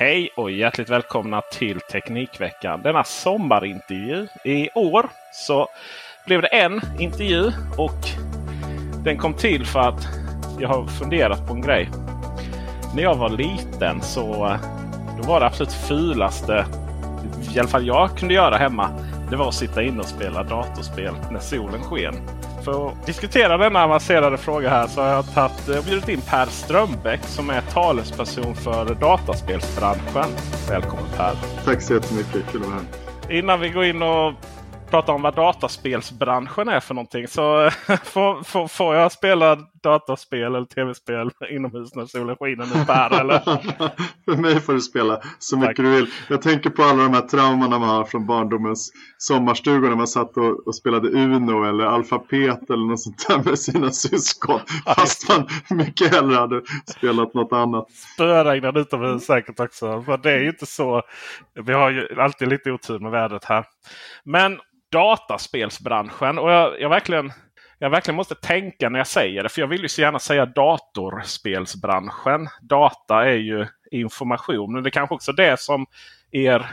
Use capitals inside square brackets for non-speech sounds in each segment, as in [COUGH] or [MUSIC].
Hej och hjärtligt välkomna till Teknikveckan. Denna sommarintervju. I år så blev det en intervju och den kom till för att jag har funderat på en grej. När jag var liten så eh, då var det absolut fulaste, i alla fall jag kunde göra hemma, det var att sitta inne och spela datorspel när solen sken. För att diskutera denna avancerade fråga här så har jag tagit, jag bjudit in Per Strömbäck som är talesperson för dataspelsbranschen. Välkommen Per! Tack så jättemycket, kul att vara här. Innan vi går in och pratar om vad dataspelsbranschen är för någonting. Så [LAUGHS] får, får, får jag spela dataspel eller tv-spel [LAUGHS] inomhus när solen skiner nu Per? Eller? [LAUGHS] för mig får du spela så mycket Tack. du vill. Jag tänker på alla de här traumorna man har från barndomens sommarstugor när man satt och, och spelade Uno eller alfabet eller något sånt där med sina syskon. [LAUGHS] Fast man mycket hellre hade spelat något annat. Spöregnar utomhus säkert också. För det är ju inte så. Vi har ju alltid lite otur med vädret här. Men dataspelsbranschen. Och jag, jag, verkligen, jag verkligen måste tänka när jag säger det. För jag vill ju så gärna säga datorspelsbranschen. Data är ju information. Men det är kanske också det som er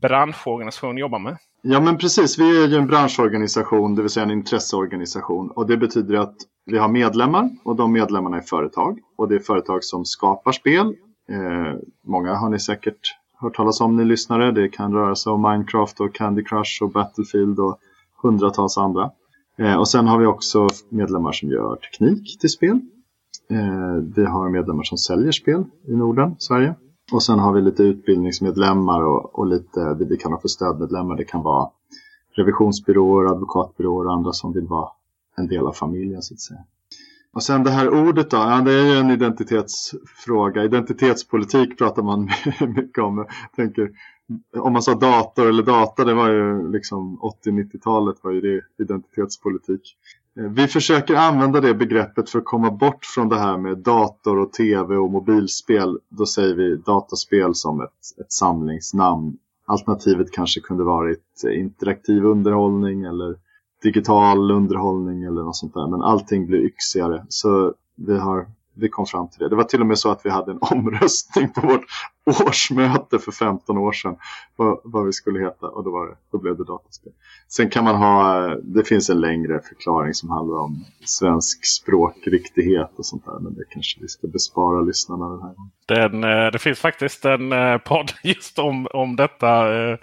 branschorganisation jobbar med. Ja men precis, vi är ju en branschorganisation, det vill säga en intresseorganisation. Och det betyder att vi har medlemmar och de medlemmarna är företag. Och det är företag som skapar spel. Eh, många har ni säkert hört talas om ni lyssnare. Det kan röra sig om Minecraft och Candy Crush och Battlefield och hundratals andra. Eh, och sen har vi också medlemmar som gör teknik till spel. Eh, vi har medlemmar som säljer spel i Norden, Sverige. Och sen har vi lite utbildningsmedlemmar och, och lite det vi kallar för stödmedlemmar. Det kan vara revisionsbyråer, advokatbyråer och andra som vill vara en del av familjen så att säga. Och sen det här ordet då, ja, det är ju en identitetsfråga. Identitetspolitik pratar man [LAUGHS] mycket om. Jag tänker, om man sa dator eller data, det var ju liksom 80-90-talet var ju det identitetspolitik. Eh, vi försöker använda det begreppet för att komma bort från det här med dator och tv och mobilspel. Då säger vi dataspel som ett, ett samlingsnamn. Alternativet kanske kunde varit interaktiv underhållning eller digital underhållning eller något sånt där. Men allting blir yxigare. Så vi, har, vi kom fram till det. Det var till och med så att vi hade en [LAUGHS] omröstning på vårt årsmöte för 15 år sedan. Vad, vad vi skulle heta och då, var det, då blev det dataspel. Sen kan man ha, det finns en längre förklaring som handlar om svensk språkriktighet och sånt där. Men det kanske vi ska bespara lyssnarna den här gången. Den, eh, det finns faktiskt en eh, podd [LAUGHS] just om, om detta. Eh,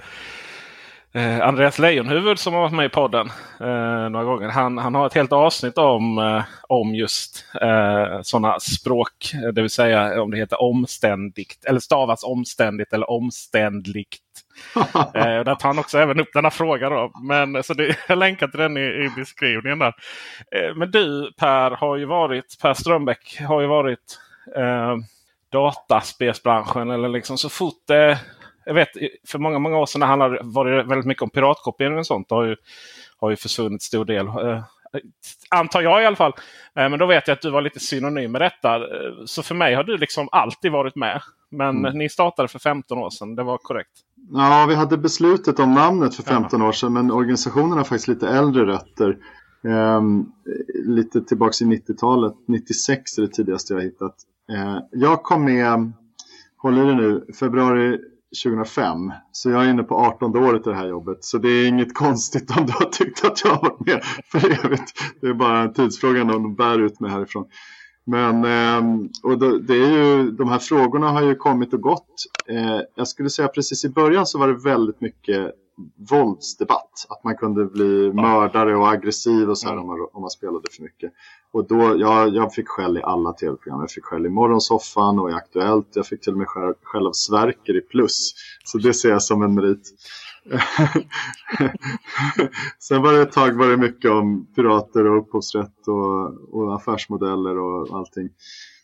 eh, Andreas Leijonhufvud som har varit med i podden eh, några gånger. Han, han har ett helt avsnitt om, eh, om just eh, sådana språk. eh, Det vill säga om det heter omständigt eller stavas omständigt eller omständligt. [LAUGHS] Eh, där tar han också även upp denna fråga. Då. Men, så det, jag länkar till den i, i beskrivningen. där. Eh, men du Per har ju varit, Per Strömbäck har ju varit eh, dataspelsbranschen. Eller liksom så fort det jag vet, för många, många år sedan handlade, var det väldigt mycket om piratkopiering och sånt. Det har ju, har ju försvunnit stor del. Eh, Antar jag i alla fall. Eh, men då vet jag att du var lite synonym med detta. Eh, så för mig har du liksom alltid varit med. Men mm. ni startade för 15 år sedan, det var korrekt? Ja, vi hade beslutet om namnet för 15 år sedan. Men organisationen har faktiskt lite äldre rötter. Um, lite tillbaka i 90-talet. 96 är det tidigaste jag har hittat. Uh, jag kom med, håller det nu, februari 2005. Så jag är inne på 18 året i det här jobbet. Så det är inget [LAUGHS] konstigt om du har tyckt att jag har varit med för evigt. Det är bara en tidsfråga om de bär ut mig härifrån. Men ehm, och det är ju, de här frågorna har ju kommit och gått. Eh, jag skulle säga precis i början så var det väldigt mycket våldsdebatt. Att man kunde bli mördare och aggressiv och så här, mm. om, man, om man spelade för mycket. Och då, jag, jag fick skäll i alla tv-program. Jag fick skäll i Morgonsoffan och i Aktuellt. Jag fick till och med skäll av Sverker i Plus. Så det ser jag som en merit. [LAUGHS] Sen var det ett tag var det mycket om pirater och upphovsrätt och, och affärsmodeller och allting.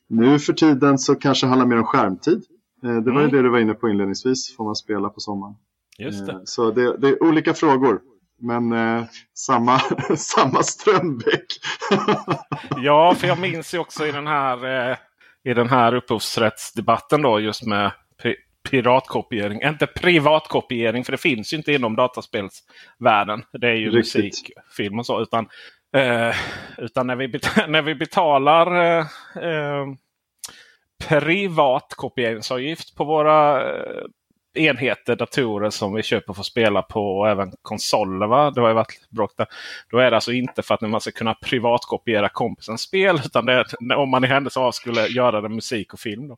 Nu för tiden så kanske det handlar mer om skärmtid. Eh, det var ju mm. det du var inne på inledningsvis, får man spela på sommaren. Just det. Eh, så det, det är olika frågor. Men eh, samma, [LAUGHS] samma Strömbäck. [LAUGHS] ja, för jag minns ju också i den här, eh, i den här upphovsrättsdebatten då just med piratkopiering. Inte privatkopiering för det finns ju inte inom dataspelsvärlden. Det är ju Riktigt. musik, film och så. Utan, eh, utan när, vi, [LAUGHS] när vi betalar eh, eh, privatkopieringsavgift på våra eh, enheter, datorer som vi köper för att spela på och även konsoler. Va? Det har ju varit bråk där. Då är det alltså inte för att man ska kunna privatkopiera kompisens spel. Utan det är om man i händelse av skulle göra det musik och film. Då.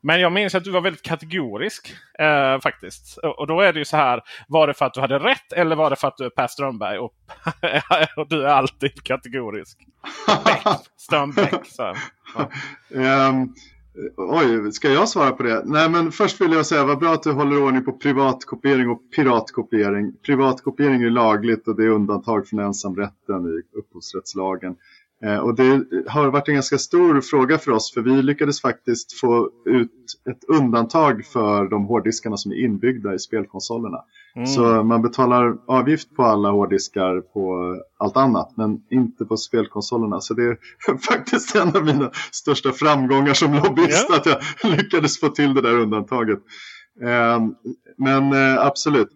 Men jag minns att du var väldigt kategorisk eh, faktiskt. Och då är det ju så här. Var det för att du hade rätt eller var det för att du är Per Strömberg? Och, [LAUGHS] och du är alltid kategorisk. Beck, Strömbäck. Så, ja. um... [LAUGHS] Oj, ska jag svara på det? Nej, men först vill jag säga vad bra att du håller ordning på privatkopiering och piratkopiering. Privatkopiering är lagligt och det är undantag från ensamrätten i upphovsrättslagen. Eh, och det har varit en ganska stor fråga för oss för vi lyckades faktiskt få ut ett undantag för de hårddiskarna som är inbyggda i spelkonsolerna. Mm. Så man betalar avgift på alla hårddiskar på allt annat men inte på spelkonsolerna. Så det är [LAUGHS] faktiskt en av mina största framgångar som lobbyist yeah. att jag [LAUGHS] lyckades få till det där undantaget. Eh, men eh, absolut.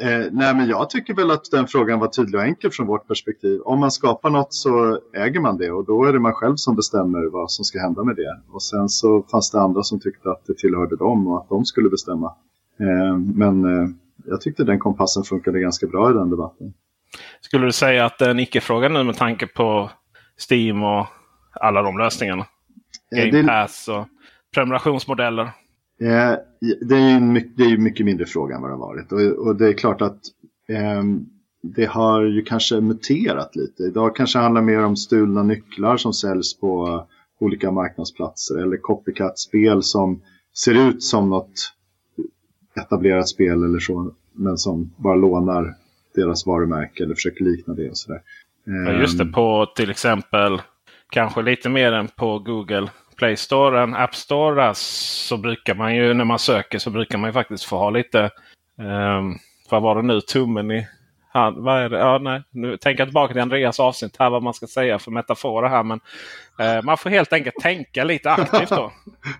Eh, nej, men jag tycker väl att den frågan var tydlig och enkel från vårt perspektiv. Om man skapar något så äger man det och då är det man själv som bestämmer vad som ska hända med det. Och sen så fanns det andra som tyckte att det tillhörde dem och att de skulle bestämma. Eh, men eh, jag tyckte den kompassen funkade ganska bra i den debatten. Skulle du säga att det är en icke-fråga nu med tanke på Steam och alla de lösningarna? Eh, Game Pass och prenumerationsmodeller? Eh, det, är ju mycket, det är ju mycket mindre fråga än vad det har varit. Och, och det är klart att eh, det har ju kanske muterat lite. Idag kanske det handlar mer om stulna nycklar som säljs på olika marknadsplatser. Eller copycat-spel som ser ut som något etablerat spel eller så. Men som bara lånar deras varumärke eller försöker likna det. Och sådär. Ja, just det, ehm. på till exempel kanske lite mer än på Google Play Store än App Store så brukar man ju när man söker så brukar man ju faktiskt få ha lite um, vad var det nu? Tummen i hand. Vad är det? Ja, nej. Nu tänker jag tillbaka till Andreas avsnitt här vad man ska säga för metaforer här. Men uh, man får helt enkelt tänka lite aktivt då.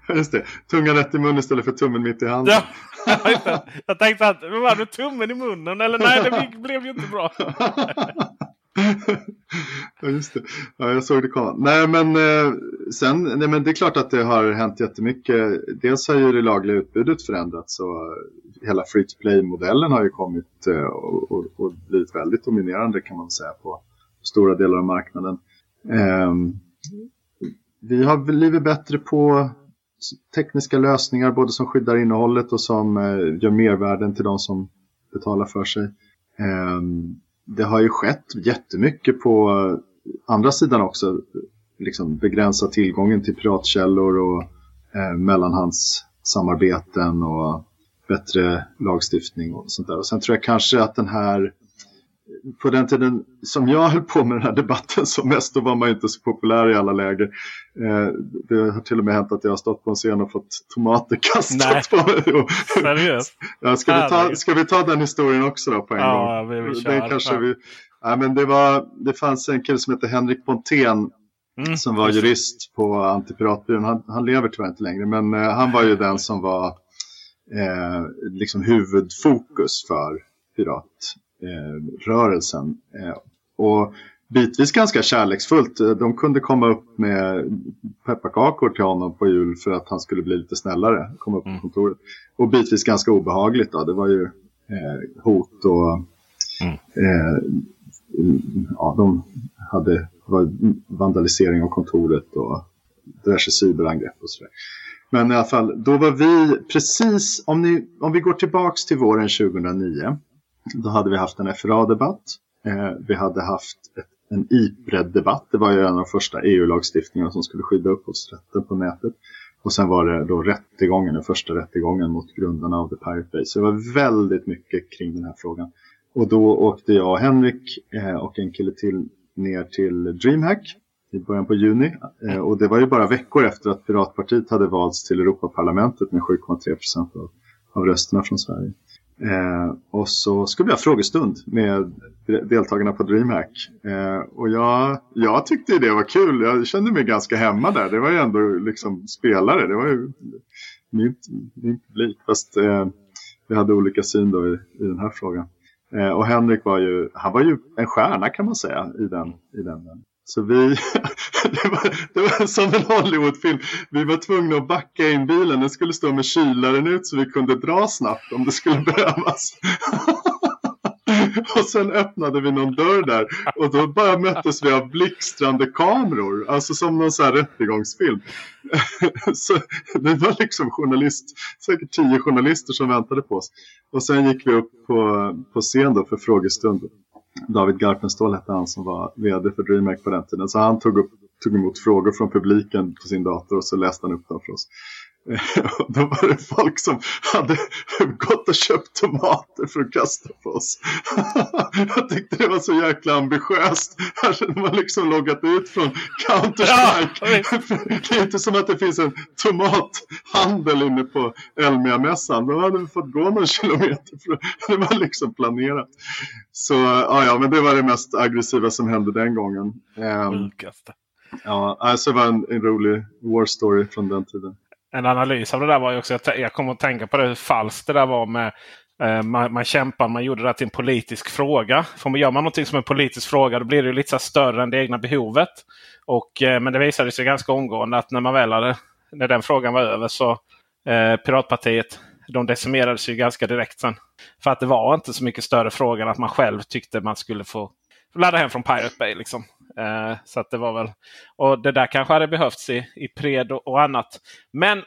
[LAUGHS] Just det. Tungan rätt i munnen istället för tummen mitt i handen. Ja, [LAUGHS] jag tänkte att var det tummen i munnen? Eller nej, det blev ju inte bra. [LAUGHS] [LAUGHS] ja, just det. Ja, jag såg det komma. Nej, men, eh, sen, nej, men det är klart att det har hänt jättemycket. Dels har ju det lagliga utbudet förändrats och hela free to play-modellen har ju kommit eh, och, och, och, blivit väldigt dominerande kan man säga på stora delar av marknaden. Eh, vi har blivit bättre på tekniska lösningar både som skyddar innehållet och som eh, gör mervärden till de som betalar för sig. Um, det har ju skett jättemycket på andra sidan också. Liksom begränsa tillgången till piratkällor och eh, mellanhandssamarbeten och bättre lagstiftning och sånt där. Och sen tror jag kanske att den här på den tiden som jag höll på med den här debatten som mest, då var man inte så populär i alla läger. Eh, det har till och med hänt att jag har stått på en scen och fått tomater kastat på mig. Seriöst? ja, ska, vi ta, ska vi ta den historien också då på en Ja, gång? vi- vi kör. kanske Ja. vi, ja, men det, var, det fanns en kille som heter Henrik Pontén Mm. som var jurist på Antipiratbyrån. Han, han lever tyvärr inte längre, men eh, han var ju den som var eh, liksom huvudfokus för piratrörelsen. Eh, och bitvis ganska kärleksfullt. Eh, De kunde komma upp med pepparkakor till honom på jul för att han skulle bli lite snällare. Komma upp på kontoret. Och bitvis ganska obehagligt. Då. Det var ju eh, hot och eh, ja, de hade vandalisering av kontoret och diverse cyberangrepp och sådär. Men i alla fall, då var vi precis, om, ni, om vi går tillbaks till våren 2009, då hade vi haft en FRA-debatt. Eh, vi hade haft ett, en IPRED-debatt, det var ju en av de första EU-lagstiftningarna som skulle skydda upphovsrätten på nätet. Och sen var det då rättegången, den första rättegången mot grundarna av The Pirate Bay. Så det var väldigt mycket kring den här frågan. Och då åkte jag och Henrik eh, och en kille till ner till DreamHack i början på juni. Eh, och det var ju bara veckor efter att Piratpartiet hade valts till Europaparlamentet med 7,3 procent av, av rösterna från Sverige. Eh, och så skulle vi ha frågestund med deltagarna på DreamHack. Eh, och jag, jag tyckte det var kul. Jag kände mig ganska hemma där. Det var ju ändå liksom spelare. Det var ju min, min publik. Fast eh, vi hade olika syn då i, i den här frågan. Eh, och Henrik var ju, han var ju en stjärna kan man säga i den. I den. Så vi, [LAUGHS] [LAUGHS] det, var, det var som en Hollywoodfilm. Vi var tvungna att backa in bilen. Den skulle stå med kylaren ut så vi kunde dra snabbt om det skulle [LAUGHS] behövas. Och sen öppnade vi någon dörr där och då bara möttes vi av blixtrande kameror. Alltså som någon sån här rättegångsfilm. [LAUGHS] Så det var liksom journalist, säkert tio journalister som väntade på oss. Och sen gick vi upp på, på scen då för frågestund. David Garpenstål hette han som var vd för DreamHack på den tiden. Så han tog, upp, tog emot frågor från publiken på sin dator och så läste han upp dem för oss. Och [LAUGHS] Då var det folk som hade gått och köpt tomater för att kasta på oss. [LAUGHS] Jag tyckte det var så jäkla ambitiöst. Här hade man liksom loggat ut från Counter-Strike. [LAUGHS] Det är inte som att det finns en tomathandel inne på Elmia-mässan. Då hade vi fått gå någon kilometer. För det var liksom planerat. Så ja, ja, men det var det mest aggressiva som hände den gången. Ehm, Sjukaste. Ja, alltså det var en, en rolig war story från den tiden. En analys av det där var ju också, jag, jag kommer att tänka på det hur falskt det där var med eh, man, man kämpar, man gjorde det till en politisk fråga. För man gör man någonting som en politisk fråga då blir det ju lite så större än det egna behovet. Och, eh, men det visade sig ganska omgående att när man väl hade, när den frågan var över så eh, Piratpartiet de decimerades ju ganska direkt sen. För att det var inte så mycket större fråga än att man själv tyckte man skulle få ladda hem från Pirate Bay. Liksom. Eh, så att det var väl, och det där kanske hade behövts i, i pred och, och annat. Men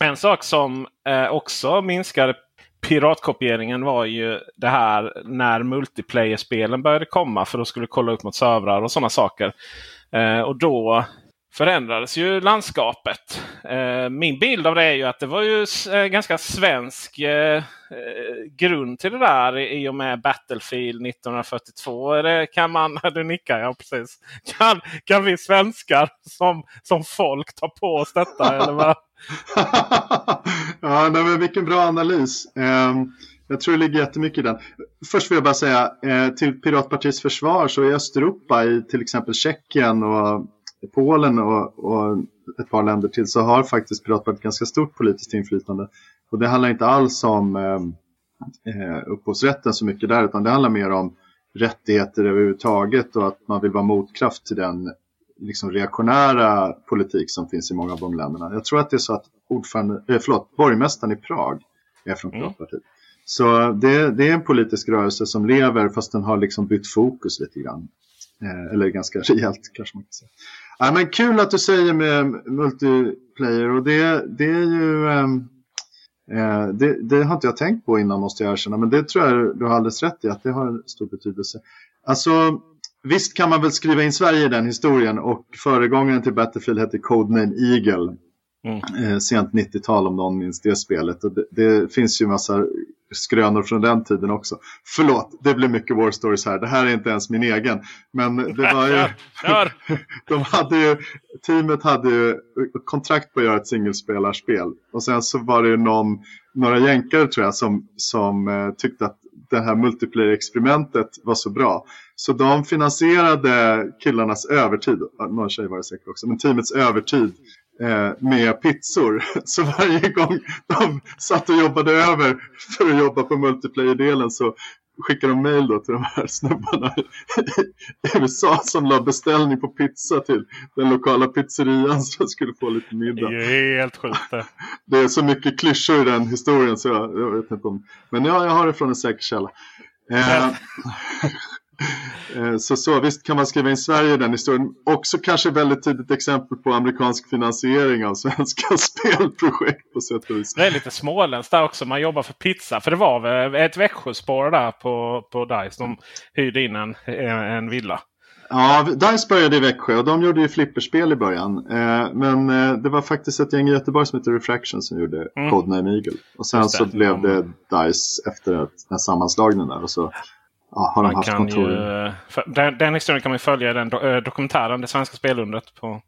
en sak som eh, också minskade piratkopieringen var ju det här när multiplayer-spelen började komma. För då skulle kolla upp mot servrar och sådana saker. Eh, och då förändrades ju landskapet. Eh, min bild av det är ju att det var ju eh, ganska svensk eh, grund till det där i och med Battlefield 1942. Det, kan man, [LAUGHS] du nickar ja precis. Kan, kan vi svenskar som, som folk ta på oss detta? eller vad? [LAUGHS] ja, nej, men vilken bra analys. Ehm, jag tror det ligger jättemycket i den. Först vill jag bara säga till Piratpartiets försvar så i Östeuropa, i till exempel Tjeckien och Polen och, och ett par länder till så har faktiskt Piratpartiet ganska stort politiskt inflytande. Och det handlar inte alls om ehm, eh, upphovsrätten så mycket där utan det handlar mer om rättigheter överhuvudtaget och att man vill vara motkraft till den liksom reaktionära politik som finns i många av de länderna. Jag tror att det är så att ordförande, eh, förlåt, borgmästaren i Prag är från Mm. Piratpartiet. Så det, det är en politisk rörelse som lever fast den har liksom bytt fokus lite grann. Eh, eller ganska [LAUGHS] rejält kanske man kan säga. Ja, men kul att du säger med multiplayer och det, det är ju ehm, eh, det, det har inte jag tänkt på innan måste jag erkänna men det tror jag du har alldeles rätt i att det har stor betydelse. Alltså Visst kan man väl skriva in Sverige i den historien och föregångaren till Battlefield hette Codename Eagle. Mm. Eh, sent 90-tal om någon minns det spelet. Och det, det finns ju massa skrönor från den tiden också. Förlåt, det blir mycket War Stories här. Det här är inte ens min egen. Men det var ju... [LAUGHS] de hade ju teamet hade ju kontrakt på att göra ett singelspelarspel. Och sen så var det ju någon, några jänkare tror jag som, som eh, tyckte att det här multiplayer-experimentet var så bra. Så de finansierade killarnas övertid, någon tjej var det säkert också, men teamets övertid med pizzor. [LAUGHS] Så varje gång de satt och jobbade över för att jobba på multiplayer-delen så skickade de då till de här snubbarna i [LAUGHS] USA som la beställning på pizza till den lokala pizzerian så de skulle få lite middag. Det är helt sjukt det. [LAUGHS] Det är så mycket klyschor i den historien så jag, jag vet inte om... Men ja, jag har det från en säker källa. Eh, Eh, så, så visst kan man skriva in Sverige i den historien. Också kanske väldigt tydligt exempel på amerikansk finansiering av svenska [LAUGHS] spelprojekt på sätt och vis. Det är lite småländskt där också. Man jobbar för pizza. För det var ett Växjöspår där på, på DICE. De hyrde in en, en villa. Ja, DICE började i Växjö och de gjorde ju flipperspel i början. Eh, men eh, det var faktiskt ett gäng i Göteborg som heter Refraction som gjorde mm. Codename Eagle. Och sen så blev det DICE efter den här sammanslagningen där. Och så Ja, har de haft kontor? Ju, den, den historien kan man följa i den do, eh, dokumentären Det svenska spelundret på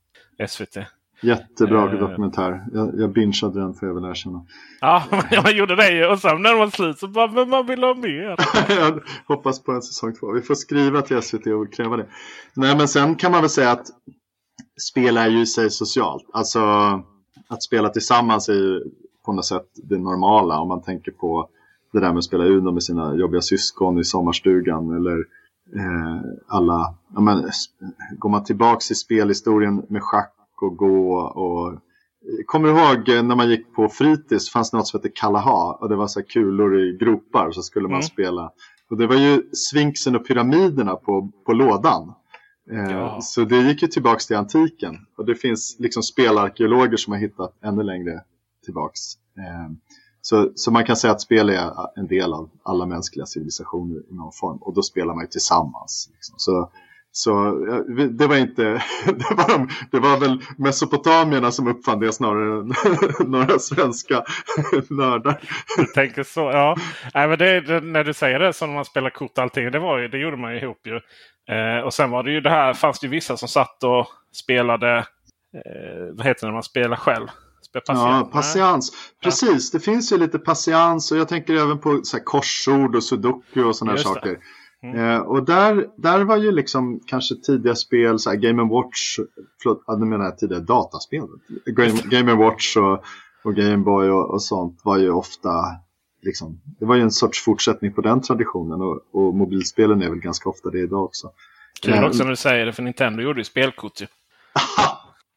SVT. Jättebra eh, dokumentär. Jag, jag bingeade den får jag väl erkänna. Ja, [LAUGHS] jag gjorde det ju. Och sen när den var slut så bara, men man vill ha mer. [LAUGHS] jag hoppas på en säsong två. Vi får skriva till SVT och kräva det. Nej, men sen kan man väl säga att spel är ju i sig socialt. Alltså att spela tillsammans är ju på något sätt det normala om man tänker på det där med att spela Uno med sina jobbiga syskon i sommarstugan eller eh, alla, ja, men, går man tillbaks i spelhistorien med schack och gå och Kommer du ihåg eh, när man gick på fritids fanns det något som hette Kalaha och det var så kulor i gropar och så skulle man mm. spela. Och det var ju svinksen och pyramiderna på, på lådan. Eh, ja. Så det gick ju tillbaks till antiken. Och det finns liksom spelarkeologer som har hittat ännu längre tillbaks. Eh, så, så man kan säga att spel är en del av alla mänskliga civilisationer i någon form. Och då spelar man ju tillsammans. Liksom. Så, så det var inte, [LAUGHS] det var, de, det var väl mesopotamierna som uppfann det snarare än [LAUGHS] några svenska [LAUGHS] nördar. Du tänker så, ja. Nej, men det, det, när du säger det, som när man spelar kort och allting, det, var ju, det gjorde man ju ihop ju. Eh, och sen var det ju det här, fanns det ju vissa som satt och spelade, eh, vad heter det när man spelar själv? Ja, patiens. Precis, det finns ju lite patiens och jag tänker även på så här, korsord och sudoku och sådana här saker. Mm. Eh, och där, där var ju liksom kanske tidiga spel, så här Game Watch, förlåt, nu menar jag tidiga dataspel. Game, Game Watch och, och Game Boy och, och, sånt var ju ofta, liksom, det var ju en sorts fortsättning på den traditionen och, och mobilspelen är väl ganska ofta det idag också. Kul eh, också när du säger det, för Nintendo gjorde ju spelkort ju.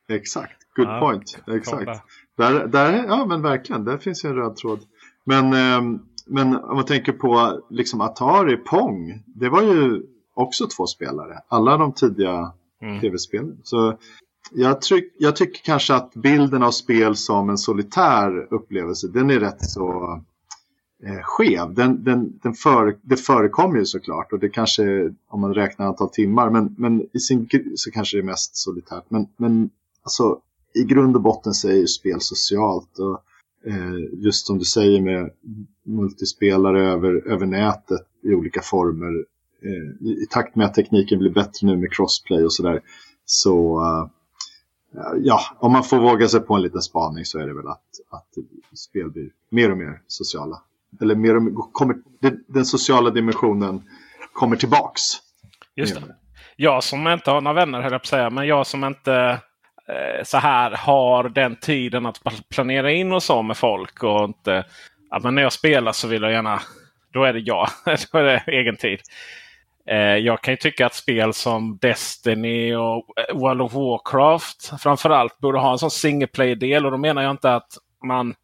[LAUGHS] Exakt, good ja, point. Exakt. Där, där, ja men verkligen, där finns ju en röd tråd. Men, eh, men om man tänker på liksom Atari, Pong, det var ju också två spelare. Alla de tidiga mm. tv-spelen. Så jag, tryck, jag, tycker kanske att bilden av spel som en solitär upplevelse, den är rätt så eh, skev. Den, den, den för, det förekommer ju såklart och det kanske, om man räknar antal timmar, men, men i sin så kanske det är mest solitärt. Men, men alltså, i grund och botten så är ju spel socialt. Och, eh, just som du säger med multispelare över, över nätet i olika former. Eh, i, i, takt med att tekniken blir bättre nu med crossplay och sådär. Så uh, ja, om man får våga sig på en liten spaning så är det väl att, att spel blir mer och mer sociala. Eller mer och mer, kommer, den sociala dimensionen kommer tillbaks. Just det. Jag som inte har några vänner höll jag på att säga, men jag som inte Eh, så här har den tiden att planera in och så med folk. och inte, ja, men När jag spelar så vill jag gärna, då är det jag. [LAUGHS] då är det egen tid. Eh, jag kan ju tycka att spel som Destiny och eh, World of Warcraft framförallt borde ha en sån single play-del. Och då menar jag inte att man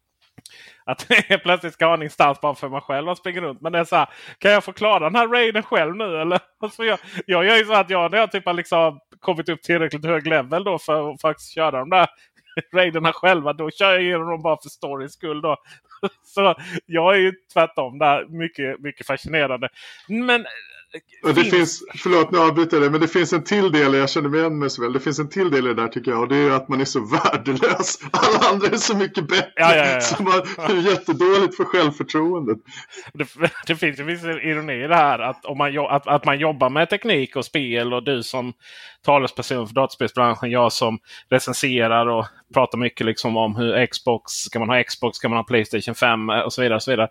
att jag plötsligt ska ha en instans bara för mig själv att springa runt. Men det är så här, kan jag få klara den här raiden själv nu? Eller? [LAUGHS] Alltså jag, jag gör ju så att jag, när jag typ har liksom kommit upp tillräckligt hög level då för att faktiskt köra de där [LAUGHS] raiderna själva. Då kör jag igenom dem bara för storyns skull. Då. [LAUGHS] Så jag är ju tvärtom där. Mycket, mycket fascinerande. Men det finns, förlåt nu avbryter jag det, men det finns en till del, jag känner igen mig så väl, det finns en till del i det där tycker jag och det är att man är så [LAUGHS] värdelös. Alla andra är så mycket bättre, ja, ja, ja. så man är jättedåligt för självförtroendet. Det, [LAUGHS] det, finns, det finns en ironi i det här att, om man, att, att man jobbar med teknik och spel och du som talesperson för dataspelsbranschen, jag som recenserar och pratar mycket liksom om hur Xbox, ska man ha Xbox, ska man ha Playstation 5 och så vidare. Och så vidare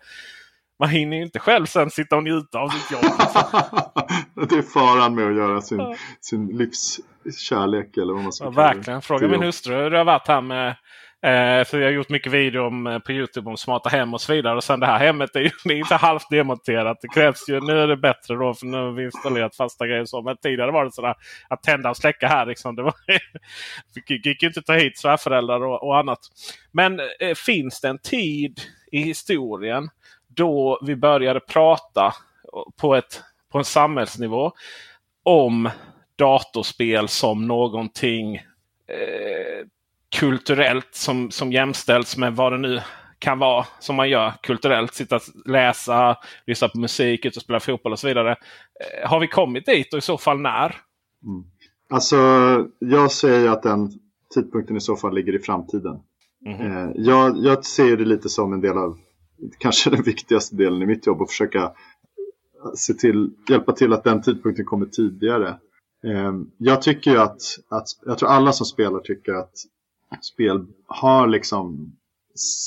man hinner ju inte själv sen sitta och njuta av sitt jobb. [LAUGHS] det är faran med att göra sin, ja. sin livskärlek eller vad man ska ja, Verkligen. Fråga min hustru hur det har varit här med Eh, för jag har gjort mycket video om, eh, på Youtube om smarta hem och så vidare. Och sen det här hemmet är ju är inte halvt demonterat. Det krävs ju, nu är det bättre då för nu har vi installerat fasta grejer. Så. Men tidigare var det sådär att tända och släcka här. Liksom. Det var, [LAUGHS] gick ju inte att ta hit svärföräldrar och, och annat. Men eh, finns det en tid i historien då vi började prata på, ett, på en samhällsnivå om datorspel som någonting eh, kulturellt som, som jämställs med vad det nu kan vara som man gör kulturellt. Sitta och läsa, lyssna på musik, ut och spela fotboll och så vidare. Eh, har vi kommit dit och i så fall när? Mm. Alltså, jag säger att den tidpunkten i så fall ligger i framtiden. Mm -hmm. jag, jag ser det lite som en del av kanske den viktigaste delen i mitt jobb att försöka se till, hjälpa till att den tidpunkten kommer tidigare. Ehm, jag tycker ju att, att, jag tror alla som spelar tycker att spel har liksom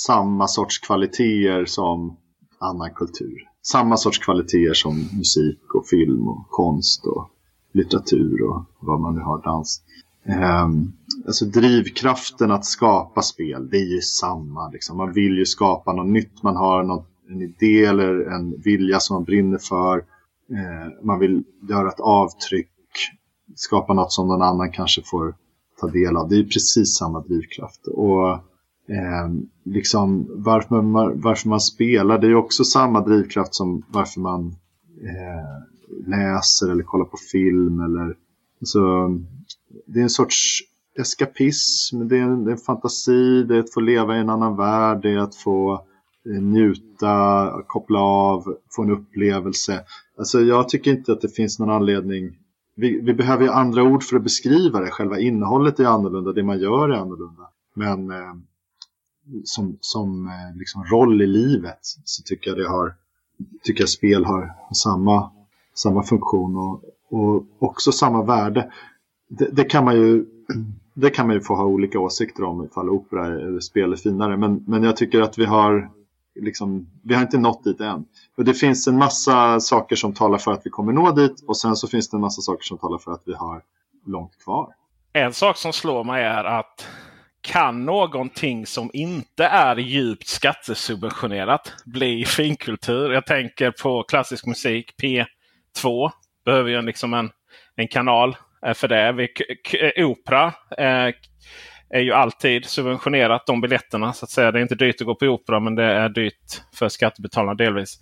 samma sorts kvaliteter som annan kultur. Samma sorts kvaliteter som musik och film och konst och litteratur och vad man nu har, dans. Um, alltså drivkraften att skapa spel, det är ju samma. Liksom. Man vill ju skapa något nytt, man har något, en idé eller en vilja som man brinner för. Uh, man vill göra ett avtryck, skapa något som någon annan kanske får ta del av. Det är precis samma drivkraft. Och eh, liksom varför man, varför man spelar, det är också samma drivkraft som varför man eh, läser eller kollar på film. Eller, alltså, det är en sorts eskapism, det är en, det är en fantasi, det är att få leva i en annan värld, det är att få eh, njuta, koppla av, få en upplevelse. Alltså jag tycker inte att det finns någon anledning vi, vi, behöver ju andra ord för att beskriva det. Själva innehållet är annorlunda, det man gör är annorlunda. Men eh, som, som eh, liksom roll i livet så tycker jag det har tycker jag spel har samma, samma funktion och, och också samma värde. Det, det, kan man ju, det kan man ju få ha olika åsikter om ifall opera eller spel är finare. Men, men jag tycker att vi har liksom, vi har inte nått dit än. Och det finns en massa saker som talar för att vi kommer nå dit och sen så finns det en massa saker som talar för att vi har långt kvar. En sak som slår mig är att kan någonting som inte är djupt skattesubventionerat bli finkultur? Jag tänker på klassisk musik. P2 behöver ju liksom en, en kanal Eh, för det. Vi, opera eh, är ju alltid subventionerat de biljetterna. så att säga. Det är inte dyrt att gå på opera men det är dyrt för skattebetalarna delvis.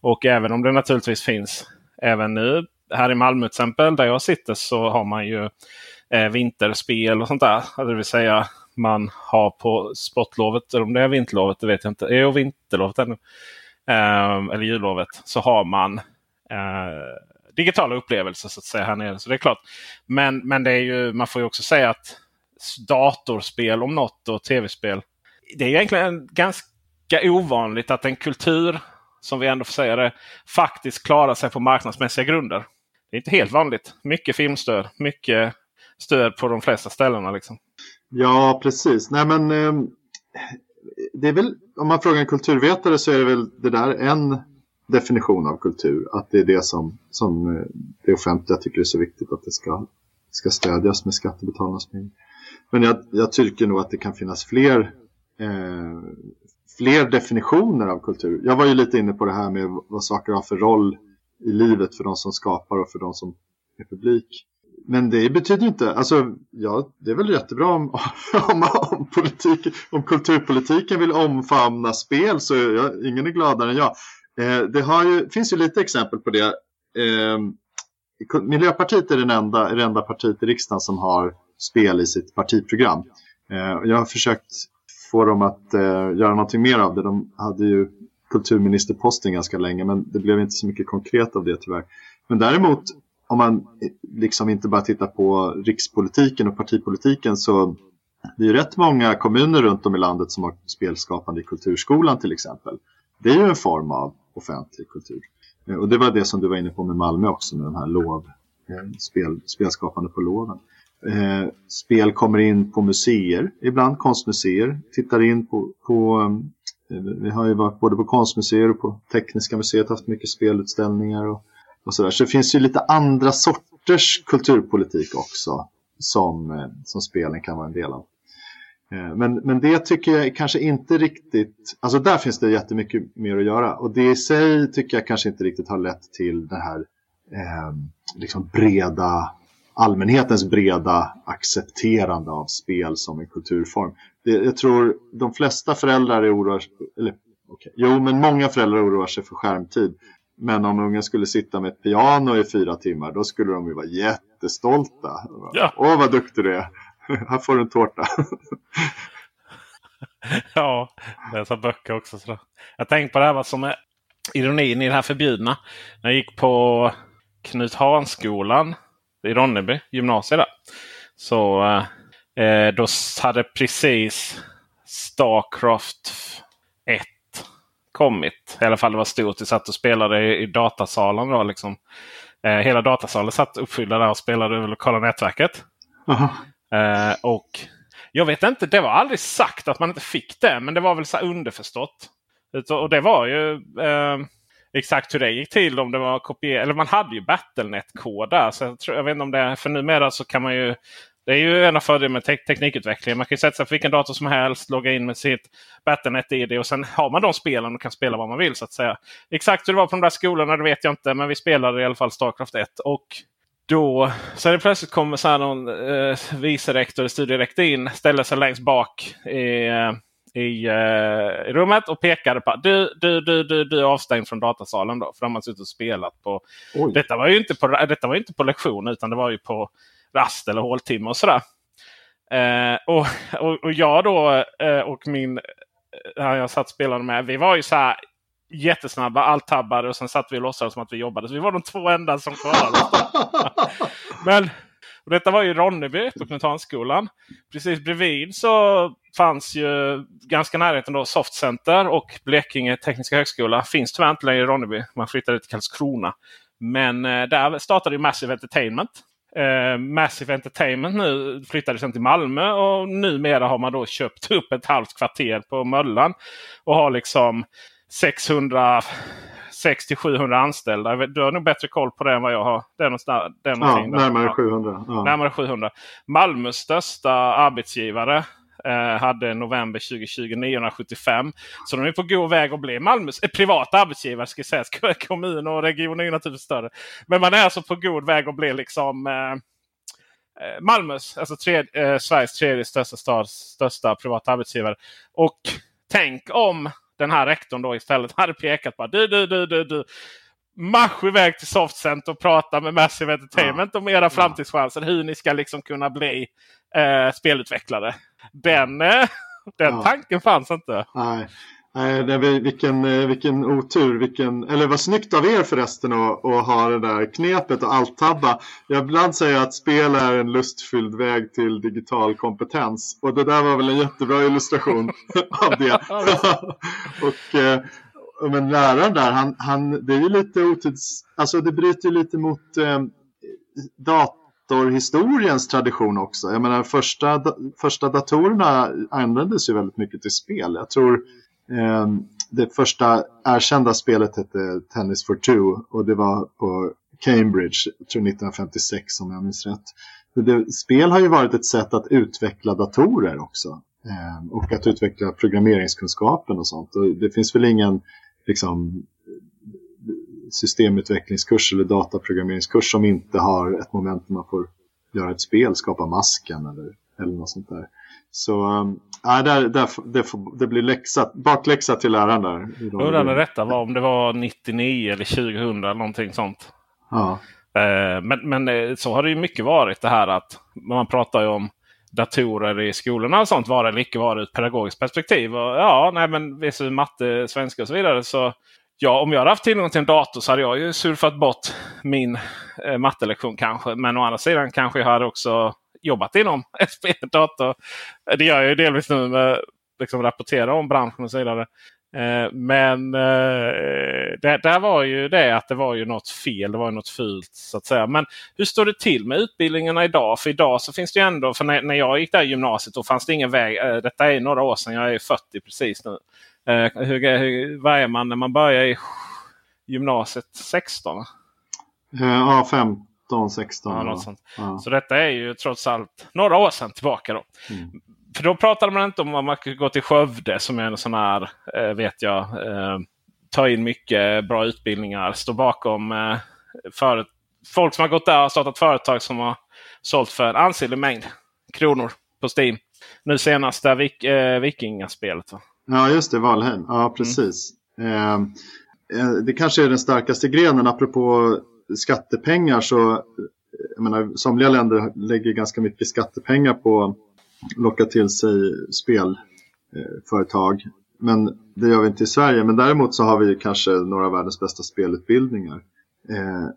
Och även om det naturligtvis finns även nu här i Malmö till exempel där jag sitter så har man ju eh, vinterspel och sånt där. Det vill säga man har på sportlovet, eller om det är vinterlovet, det vet jag inte. Jo, vinterlovet ännu. Eh, eller jullovet. Så har man eh, digitala upplevelser så att säga här nere. Så det är klart. Men, men det är ju, man får ju också säga att datorspel om något och tv-spel. Det är egentligen ganska ovanligt att en kultur, som vi ändå får säga det, faktiskt klarar sig på marknadsmässiga grunder. Det är inte helt vanligt. Mycket filmstöd, mycket stöd på de flesta ställena. Liksom. Ja, precis. Nej, men, eh, det är väl, om man frågar en kulturvetare så är det väl det där en definition av kultur. Att det är det som, som eh, det offentliga tycker är så viktigt att det ska, ska stödjas med skattebetalarnas pengar. Men jag, jag, tycker nog att det kan finnas fler, eh, fler definitioner av kultur. Jag var ju lite inne på det här med vad saker har för roll i livet för de som skapar och för de som är publik. Men det betyder inte, alltså ja, det är väl jättebra om, [LAUGHS] om, om, politik, om kulturpolitiken vill omfamna spel så jag, ingen är gladare än jag. Eh, det har ju, finns ju lite exempel på det. Eh, Miljöpartiet är den enda, är det enda partiet i riksdagen som har spel i sitt partiprogram. Eh, jag har försökt få dem att eh, göra någonting mer av det. De hade ju kulturministerposten ganska länge men det blev inte så mycket konkret av det tyvärr. Men däremot om man eh, liksom inte bara tittar på rikspolitiken och partipolitiken så det är ju rätt många kommuner runt om i landet som har spelskapande i kulturskolan till exempel. Det är ju en form av offentlig kultur. Eh, och det var det som du var inne på med Malmö också med de här lov, eh, spel, spelskapande på loven. Eh, spel kommer in på museer, ibland konstmuseer, tittar in på, på vi har ju varit både på konstmuseer och på Tekniska museet haft mycket spelutställningar och, och sådär. Så det finns ju lite andra sorters kulturpolitik också som, som spelen kan vara en del av. Eh, men, men det tycker jag kanske inte riktigt, alltså där finns det jättemycket mer att göra och det i sig tycker jag kanske inte riktigt har lett till det här eh, liksom breda, allmänhetens breda accepterande av spel som en kulturform. Det, jag tror de flesta föräldrar är oroar, eller okay, jo men många föräldrar oroar sig för skärmtid. Men om ungen skulle sitta med ett piano i fyra timmar då skulle de ju vara jättestolta. Ja. Åh vad duktig du är! [LAUGHS] här får du en tårta. [LAUGHS] ja, läsa böcker också. Så. Jag tänkte på det här vad som är ironin i det här förbjudna. När jag gick på Knut Hansskolan i Ronneby, gymnasiet där. Så eh, då hade precis Starcraft 1 kommit. I alla fall det var stort. Vi satt och spelade i, i datasalen. Då, liksom. eh, hela datasalen satt uppfyllda där och spelade över lokala nätverket. Uh -huh. Eh, och jag vet inte, det var aldrig sagt att man inte fick det. Men det var väl så underförstått. Och det var ju eh, exakt hur det gick till. Om det var kopier eller man hade ju Battlenet-kod där. Så jag, tror, jag vet inte om det är för numera så kan man ju det är ju en av fördelarna med te teknikutvecklingen. Man kan sätta sig på vilken dator som helst, logga in med sitt Battlenet-id och sen har man de spelen och kan spela vad man vill. så att säga. Exakt hur det var på de där skolorna det vet jag inte, men vi spelade i alla fall Starcraft 1. Och då så det plötsligt kommer så här någon eh, vice rektor, studierektor in, ställer sig längst bak i, eh, i, eh, i rummet och pekade på du, du, du, du, du är avstängd från datasalen. Då, för de har suttit och spelat på... Detta var ju inte på, detta var inte på lektion utan det var ju på rast eller håltimme och sådär. Eh, och, och, och, jag då eh, och min... Här jag satt och spelade med. Vi var ju så här jättesnabba, alt-tabbade och sen satt vi och låtsades som att vi jobbade. Så vi var de två enda som klarade. [LAUGHS] Men och detta var ju Ronneby på Knuthansskolan. Precis bredvid så fanns ju ganska närheten då Soft Center och Blekinge Tekniska Högskola. Finns tyvärr inte längre i Ronneby. Man flyttade till Karlskrona. Men eh, där startade ju Massive Entertainment. Eh, Massive Entertainment nu flyttade sen till Malmö och numera har man då köpt upp ett halvt kvarter på Möllan. Och har liksom 600 700 anställda. Du har nog bättre koll på det än vad jag har. Det är någonstans, det är ja, närmare 700. Ja. Närmare 700. Malmös största arbetsgivare eh, hade november 2020 975. Så de är på god väg att bli Malmös eh, privata arbetsgivare. Ska sägas. Kommun och region är naturligtvis större. Men man är alltså på god väg att bli liksom eh, eh Malmös, alltså tredje, eh, Sveriges tredje största stads största privata arbetsgivare. Och tänk om den här rektorn då istället [LAUGHS] hade pekat på du, du, du, du, du. Marsch iväg till Softcenter och prata med Massive Entertainment ja. om era framtidschanser. Hur ni ska liksom kunna bli eh, spelutvecklare. Den, eh, [LAUGHS] den ja. tanken fanns inte. Nej. Nej, det, vilken, eh, vilken otur. Vilken, eller vad snyggt av er förresten att, att ha det där knepet och alt-tabba. Jag ibland säger att spel är en lustfylld väg till digital kompetens. Och det där var väl en jättebra illustration [LAUGHS] av det. [LAUGHS] och, eh, men läraren där, han, han, det är ju lite otids... Alltså det bryter lite mot eh, datorhistoriens tradition också. Jag menar första, första datorerna användes ju väldigt mycket till spel. Jag tror Ehm, det första erkända spelet hette Tennis for Two och det var på Cambridge, jag tror 1956 om jag minns rätt. Det, spel har ju varit ett sätt att utveckla datorer också. Ehm, och att utveckla programmeringskunskapen och sånt. Och det finns väl ingen liksom, systemutvecklingskurs eller dataprogrammeringskurs som inte har ett moment där man får göra ett spel, skapa masken eller, eller något sånt där. Så ja, där, där, det, får, det blir läxa, bakläxa till läraren där. Undrar när detta var, om det var 99 eller 2000 eller någonting sånt. Ja. Eh, men, men eh, så har det ju mycket varit det här att man pratar ju om datorer i skolorna och sånt vara eller icke vara ur ett pedagogiskt perspektiv. Och, ja, nej, men visst matte, svenska och så vidare. Så ja, om jag hade haft tillgång till en dator så hade jag ju surfat bort min eh, mattelektion kanske. Men å andra sidan kanske jag hade också jobbat inom [LAUGHS] dator. Det gör jag ju delvis nu med liksom rapportera om branschen och så vidare. Eh, men eh, det, där var ju det att det var ju något fel. Det var ju något fult så att säga. Men hur står det till med utbildningarna idag? För idag så finns det ju ändå. För när, när jag gick där i gymnasiet då fanns det ingen väg. Eh, detta är några år sedan. Jag är 40 precis nu. Eh, hur, hur, vad är man när man börjar i gymnasiet? 16? Eh, ja, 15, 16. Ja, något sånt. Ja. Så detta är ju trots allt några år sedan tillbaka. Då. Mm. För då pratade man inte om att man skulle gå till Skövde som är en sån här, eh, vet jag, eh, ta in mycket bra utbildningar. Stå bakom eh, för, folk som har gått där och startat företag som har sålt för en ansenlig mängd kronor på Steam. Nu senast där Vik, eh, Vikingaspelet. Va? Ja just det, Valheim. Ja precis. Mm. Eh, det kanske är den starkaste grenen apropå skattepengar så jag menar, somliga länder lägger ganska mycket skattepengar på locka till sig spelföretag. Men det gör vi inte i Sverige. Men däremot så har vi kanske några av världens bästa spelutbildningar. Eh,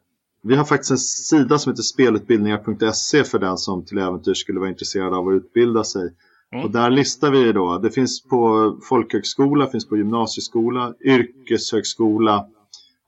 vi har faktiskt en sida som heter spelutbildningar.se för den som till äventyr skulle vara intresserad av att utbilda sig. Mm. Och där listar vi då, det finns på folkhögskola, finns på gymnasieskola, yrkeshögskola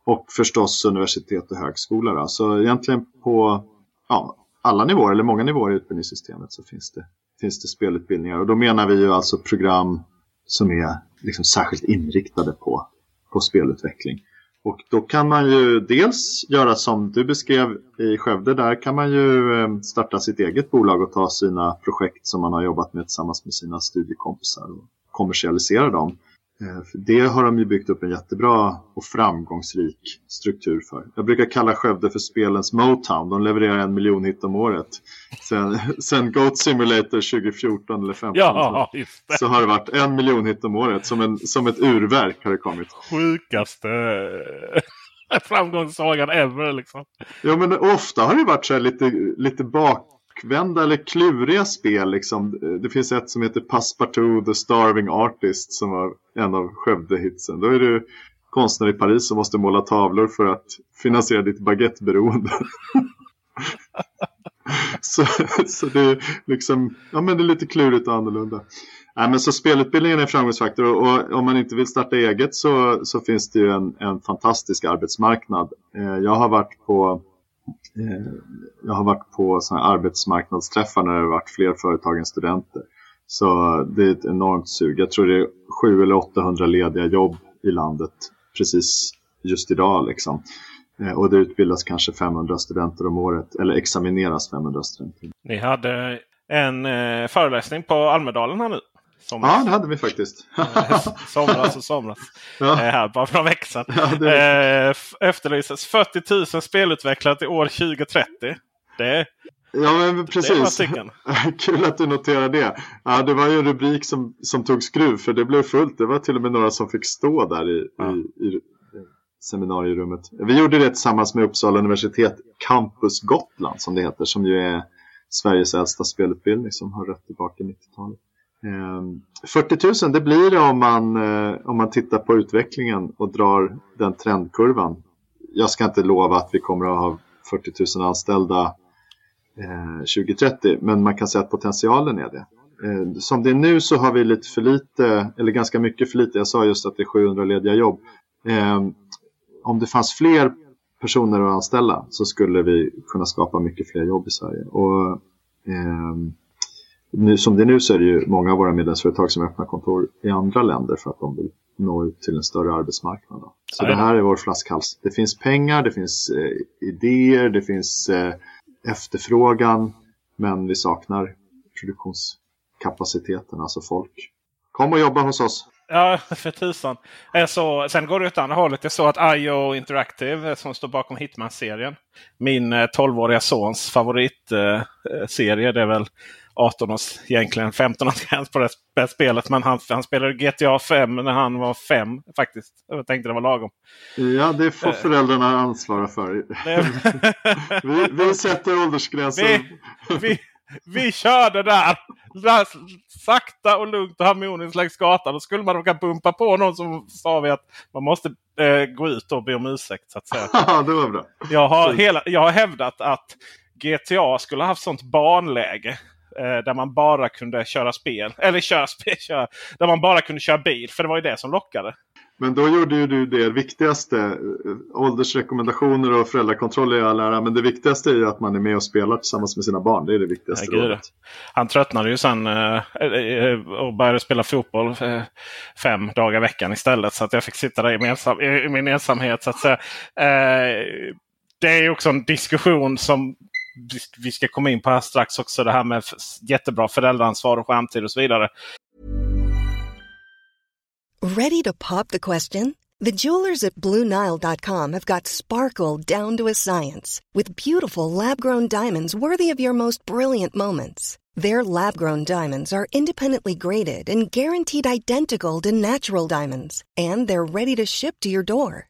och förstås universitet och högskola. Då. Så egentligen på ja, alla nivåer, eller många nivåer i utbildningssystemet så finns det finns det spelutbildningar. Och då menar vi ju alltså program som är liksom särskilt inriktade på, på spelutveckling. Och då kan man ju dels göra som du beskrev i Skövde. Där kan man ju eh, starta sitt eget bolag och ta sina projekt som man har jobbat med tillsammans med sina studiekompisar och kommersialisera dem. Eh, för det har de ju byggt upp en jättebra och framgångsrik struktur för. Jag brukar kalla Skövde för spelens Motown. De levererar en miljon hit om året. Sen, [LAUGHS] sen Goat Simulator 2014 eller 2015 ja, så, så, har det varit en miljon hit om året. Som, en, som ett urverk har det kommit. Sjukaste [LAUGHS] framgångssagan ever liksom. Ja men ofta har det varit så lite, lite bak bakvända eller kluriga spel. Liksom. Det finns ett som heter Passepartout The Starving Artist som var en av Skövde-hitsen. Då är du konstnär i Paris som måste måla tavlor för att finansiera ditt baguetteberoende. [LAUGHS] så, så det är liksom, ja men det är lite klurigt och annorlunda. Nej, men så spelutbildningen är en framgångsfaktor och, och om man inte vill starta eget så, så finns det ju en, en fantastisk arbetsmarknad. Eh, jag har varit på Eh, jag har varit på såna arbetsmarknadsträffar när det har varit fler företag än studenter. Så det är ett enormt sug. Jag tror det är 700 eller 800 lediga jobb i landet precis just idag. Liksom. Eh, och det utbildas kanske 500 studenter om året, eller examineras 500 studenter. Ni hade en eh, föreläsning på Almedalen här nu. Somras. Ja, det hade vi faktiskt. [LAUGHS] somras och somras. [LAUGHS] Ja. Eh, här, bara för några veckor sedan. Ja, det... eh, efterlyses 40 000 spelutvecklare till år 2030. Det, Ja men precis. [LAUGHS] Kul att du noterar det. Ja, det var ju en rubrik som, som tog skruv för det blev fullt. Det var till och med några som fick stå där i, ja. i, i seminarierummet. Vi gjorde det tillsammans med Uppsala universitet Campus Gotland som det heter. Som ju är Sveriges äldsta spelutbildning som har rött tillbaka i 90-talet. Ehm, 40 000 det blir det om man, eh, om man tittar på utvecklingen och drar den trendkurvan. Jag ska inte lova att vi kommer att ha 40 000 anställda eh, 2030 men man kan säga att potentialen är det. Ehm, som det är nu så har vi lite för lite, eller ganska mycket för lite. Jag sa just att det är 700 lediga jobb. Ehm, om det fanns fler personer att anställa så skulle vi kunna skapa mycket fler jobb i Sverige. Och, nu, som det är nu så är det ju många av våra medlemsföretag som öppnar kontor i andra länder för att de vill nå ut till en större arbetsmarknad. Då. Så det här är vår flaskhals. Det finns pengar, det finns eh, idéer, det finns eh, efterfrågan men vi saknar produktionskapaciteten, alltså folk. Kom och jobba hos oss! Ja, för tusan. Så, sen går det åt andra hållet. Jag såg att IO Interactive som står bakom Hitman-serien. Min 12-åriga sons favoritserie. det är väl 18 års, egentligen 15 års gräns på det spelet. Men han, han spelade GTA 5 när han var 5 faktiskt. Jag tänkte det var lagom. Ja, det får föräldrarna ansvara för. [LAUGHS] vi, vi sätter åldersgränsen. Vi, vi, Vi körde där, sakta och lugnt och harmoniskt längs gatan. Då skulle man råka bumpa på någon som sa vi att man måste eh, gå ut och be om ursäkt. Så att säga. [LAUGHS] det var bra. Jag har, hela, jag har hävdat att GTA skulle ha haft sånt banläge. Eh, där man bara kunde köra spel. [LAUGHS] Eller köra spel. Köra, där man bara kunde köra bil. För det var ju det som lockade. Men då gjorde ju du det viktigaste. Åldersrekommendationer och föräldrakontroll är all ära. Men det viktigaste är ju att man är med och spelar tillsammans med sina barn. Det är det viktigaste Ja, rådet. Han tröttnade ju sen eh, eh, och började spela fotboll eh, fem dagar i veckan istället. Så att jag fick sitta där i min, ensam, i min ensamhet. Så att säga. Eh, det är ju också en diskussion som vi- ska komma in på här strax också. Det här med jättebra föräldraansvar och skärmtid och så vidare. Ready to pop the question? The jewelers at BlueNile.com have got sparkle down to a science with beautiful lab grown diamonds worthy of your most brilliant moments. Their lab grown diamonds are independently graded and guaranteed identical to natural diamonds, and they're ready to ship to your door.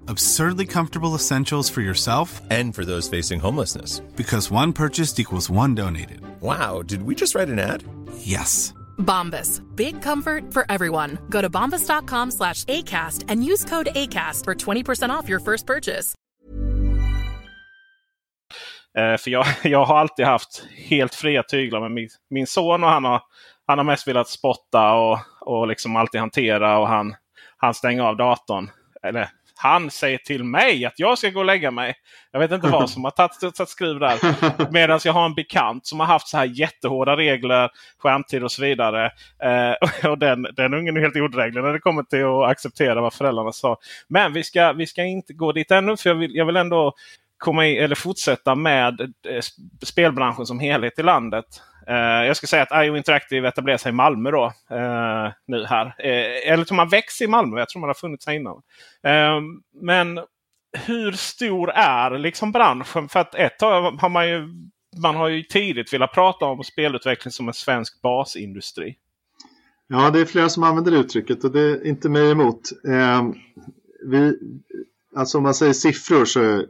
Absurdly comfortable essentials for yourself And for those facing homelessness. because one purchased equals one donated. Wow, did we just write an ad? Yes. Bombas. Big comfort for everyone. Go to bombas.com slash ACAST and use code ACAST for 20% off your first purchase. Eh, för jag, [LAUGHS] jag har alltid haft helt fria tyglar med min, min son och han har, han har mest velat spotta och, och liksom alltid hantera och han, han stänger av datorn. Eller han säger till mig att jag ska gå och lägga mig. Jag vet inte vad [LAUGHS] som har tagit, tagit skruv där. Medan jag har en bekant som har haft så här jättehårda regler, skärmtid och så vidare. Eh, [LAUGHS] och den, den ungen är helt odräglig när det kommer till att acceptera vad föräldrarna sa. Men vi ska, vi ska inte gå dit ännu för jag vill, jag vill ändå komma i, eller fortsätta med eh, sp- spelbranschen som helhet i landet. Eh, jag ska säga att IO Interactive etablerar sig i Malmö då, eh, nu här. Eh, eller tror man växer i Malmö. Jag tror man har funnits här innan. Eh, men hur stor är liksom branschen? För att ett tag har man ju, man har ju tidigt velat prata om spelutveckling som en svensk basindustri. Ja, det är flera som använder det uttrycket och det är inte mig emot. Eh, vi, alltså om man säger siffror så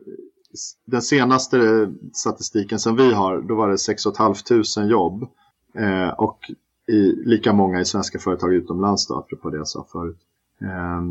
den senaste statistiken som vi har, då var det 6 500 jobb. Eh, och i, lika många i svenska företag utomlands då, apropå det jag sa förut. Eh,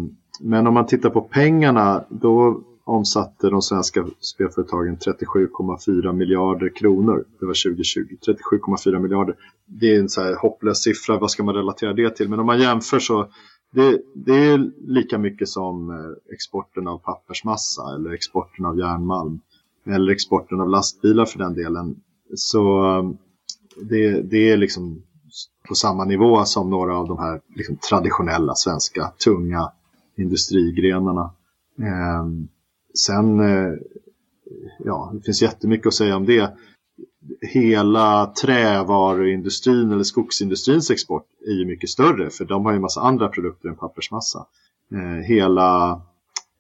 men om man tittar på pengarna, då omsatte de svenska spelföretagen 37,4 miljarder kronor. Det var 2020. 37,4 miljarder. Det är en så här hopplös siffra, vad ska man relatera det till? Men om man jämför så det, det är lika mycket som eh, exporten av pappersmassa eller exporten av järnmalm. Eller exporten av lastbilar för den delen. Så eh, det, det är liksom på samma nivå som några av de här liksom, traditionella svenska tunga industrigrenarna. Eh, sen, eh, ja, det finns jättemycket att säga om det. Hela trävaruindustrin eller skogsindustrins export är ju mycket större för de har ju en massa andra produkter än pappersmassa. Eh, hela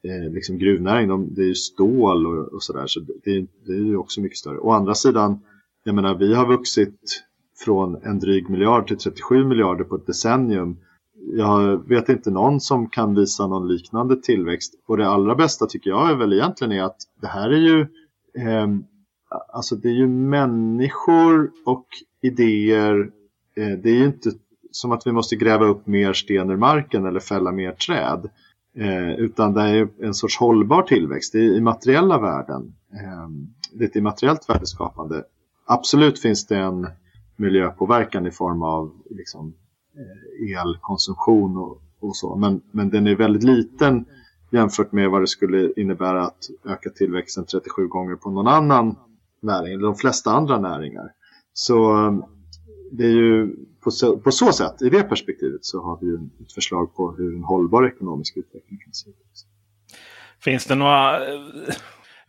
eh, liksom gruvnäringen, de, det är ju stål och, och sådär så det, det är ju också mycket större. Å andra sidan, jag menar vi har vuxit från en dryg miljard till 37 miljarder på ett decennium jag vet inte någon som kan visa någon liknande tillväxt. Och det allra bästa tycker jag är väl egentligen är att det här är ju eh, Alltså det är ju människor och idéer. Eh, det är ju inte som att vi måste gräva upp mer sten ur marken eller fälla mer träd. Eh, utan det är en sorts hållbar tillväxt. Det är i materiella värden. Eh, det är ett immateriellt värdeskapande. Absolut finns det en miljöpåverkan i form av liksom, Eh, elkonsumtion och, och, så. Men, men den är väldigt liten jämfört med vad det skulle innebära att öka tillväxten 37 gånger på någon annan näring, eller de flesta andra näringar. Så eh, det är ju på så, på så sätt, i det perspektivet, så har vi ett förslag på hur en hållbar ekonomisk utveckling kan se ut. Finns det några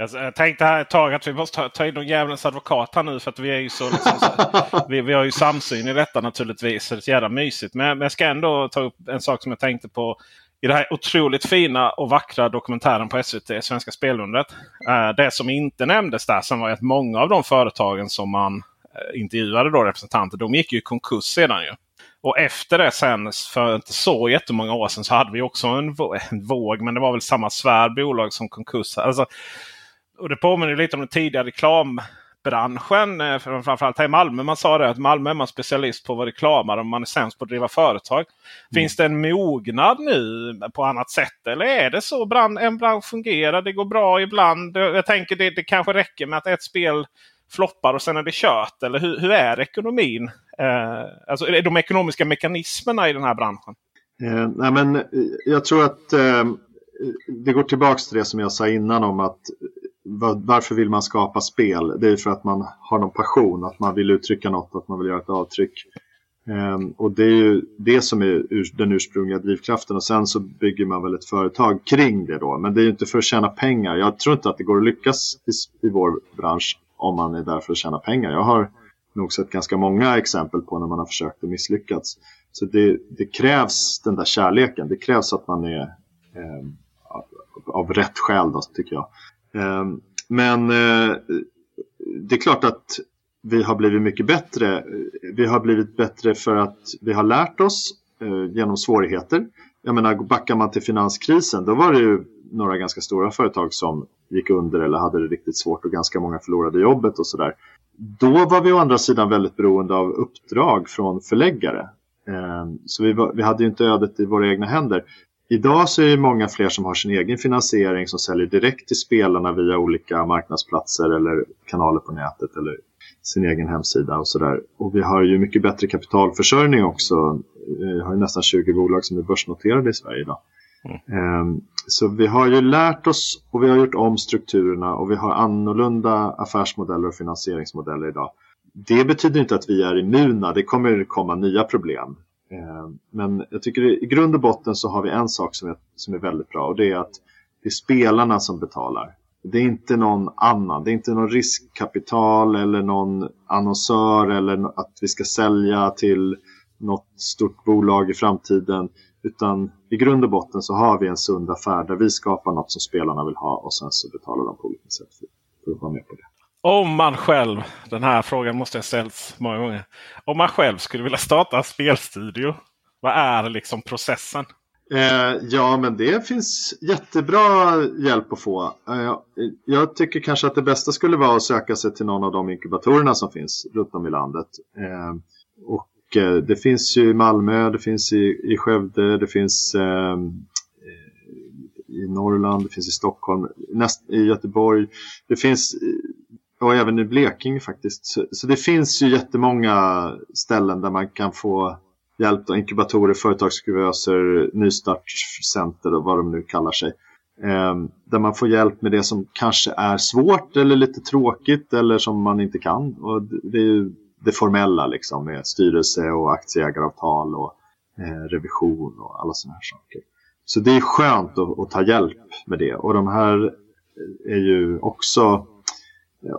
jag tänkte här ett tag att vi måste ta in någon djävulens advokat här nu. För att vi är ju så, liksom, så [LAUGHS] vi, vi, har ju samsyn i detta naturligtvis. Så det är så jävla mysigt. Men, men jag ska ändå ta upp en sak som jag tänkte på. I den här otroligt fina och vackra dokumentären på SVT, Svenska Spelundret. Eh, det som inte nämndes där som var att många av de företagen som man eh, intervjuade då representanter. De gick ju i konkurs sedan ju. Och efter det sen, för inte så jättemånga år sedan, så hade vi också en, [LAUGHS] en våg. Men det var väl samma svär bolag som konkurs. Alltså, och det påminner lite om den tidigare reklam Eh, framförallt här i Malmö. Man sa det att Malmö är man specialist på att vara reklamare och man är sämst på att driva företag. Mm. Finns det en mognad nu på annat sätt? Eller är det så brand, en bransch fungerar? Det går bra ibland. Jag tänker det, det kanske räcker med att ett spel floppar och sen är det kört. Eller hur, hur är ekonomin? Eh, alltså är de ekonomiska mekanismerna i den här branschen? Eh, nej men, jag tror att eh, det går tillbaka till det som jag sa innan om att varför vill man skapa spel? Det är för att man har någon passion, att man vill uttrycka något, att man vill göra ett avtryck. Um, och det är ju det som är ur, den ursprungliga drivkraften och sen så bygger man väl ett företag kring det då. Men det är ju inte för att tjäna pengar. Jag tror inte att det går att lyckas i, i vår bransch om man är där för att tjäna pengar. Jag har nog sett ganska många exempel på när man har försökt och misslyckats. Så det, det krävs den där kärleken. Det krävs att man är eh, av rätt skäl då, tycker jag. Ehm, men eh, det är klart att vi har blivit mycket bättre. Vi har blivit bättre för att vi har lärt oss eh, genom svårigheter. Jag menar, backar man till finanskrisen, då var det ju några ganska stora företag som gick under eller hade det riktigt svårt och ganska många förlorade jobbet och sådär. Då var vi å andra sidan väldigt beroende av uppdrag från förläggare. Ehm, så vi, var, vi hade ju inte ödet i våra egna händer. Idag så är det många fler som har sin egen finansiering som säljer direkt till spelarna via olika marknadsplatser eller kanaler på nätet eller sin egen hemsida och sådär. Och vi har ju mycket bättre kapitalförsörjning också. Vi har ju nästan 20 bolag som är börsnoterade i Sverige idag. Mm. Så vi har ju lärt oss och vi har gjort om strukturerna och vi har annorlunda affärsmodeller och finansieringsmodeller idag. Det betyder inte att vi är immuna, det kommer komma nya problem. Eh, men jag tycker i grund och botten så har vi en sak som är, som är väldigt bra och det är att det är spelarna som betalar. Det är inte någon annan, det är inte någon riskkapital eller någon annonsör eller att vi ska sälja till något stort bolag i framtiden. Utan i grund och botten så har vi en sund affär där vi skapar något som spelarna vill ha och sen så betalar de på olika sätt för att vara med på det. Om man själv, den här frågan måste jag ställts många gånger. Om man själv skulle vilja starta en spelstudio, vad är liksom processen? Eh, ja, men det finns jättebra hjälp att få. Eh, jag tycker kanske att det bästa skulle vara att söka sig till någon av de inkubatorerna som finns runt om i landet. Eh, och eh, det finns ju i Malmö, det finns i, i Skövde, det finns eh, i Norrland, det finns i Stockholm, näst, i Göteborg. Det finns och även i Blekinge faktiskt. Så, så, det finns ju jättemånga ställen där man kan få hjälp. Då, inkubatorer, företagskuvöser, nystartscenter och vad de nu kallar sig. Eh, där man får hjälp med det som kanske är svårt eller lite tråkigt eller som man inte kan. Och det är ju det formella liksom med styrelse och aktieägaravtal och eh, revision och alla sådana här saker. Så det är skönt att, att, ta hjälp med det och de här eh, är ju också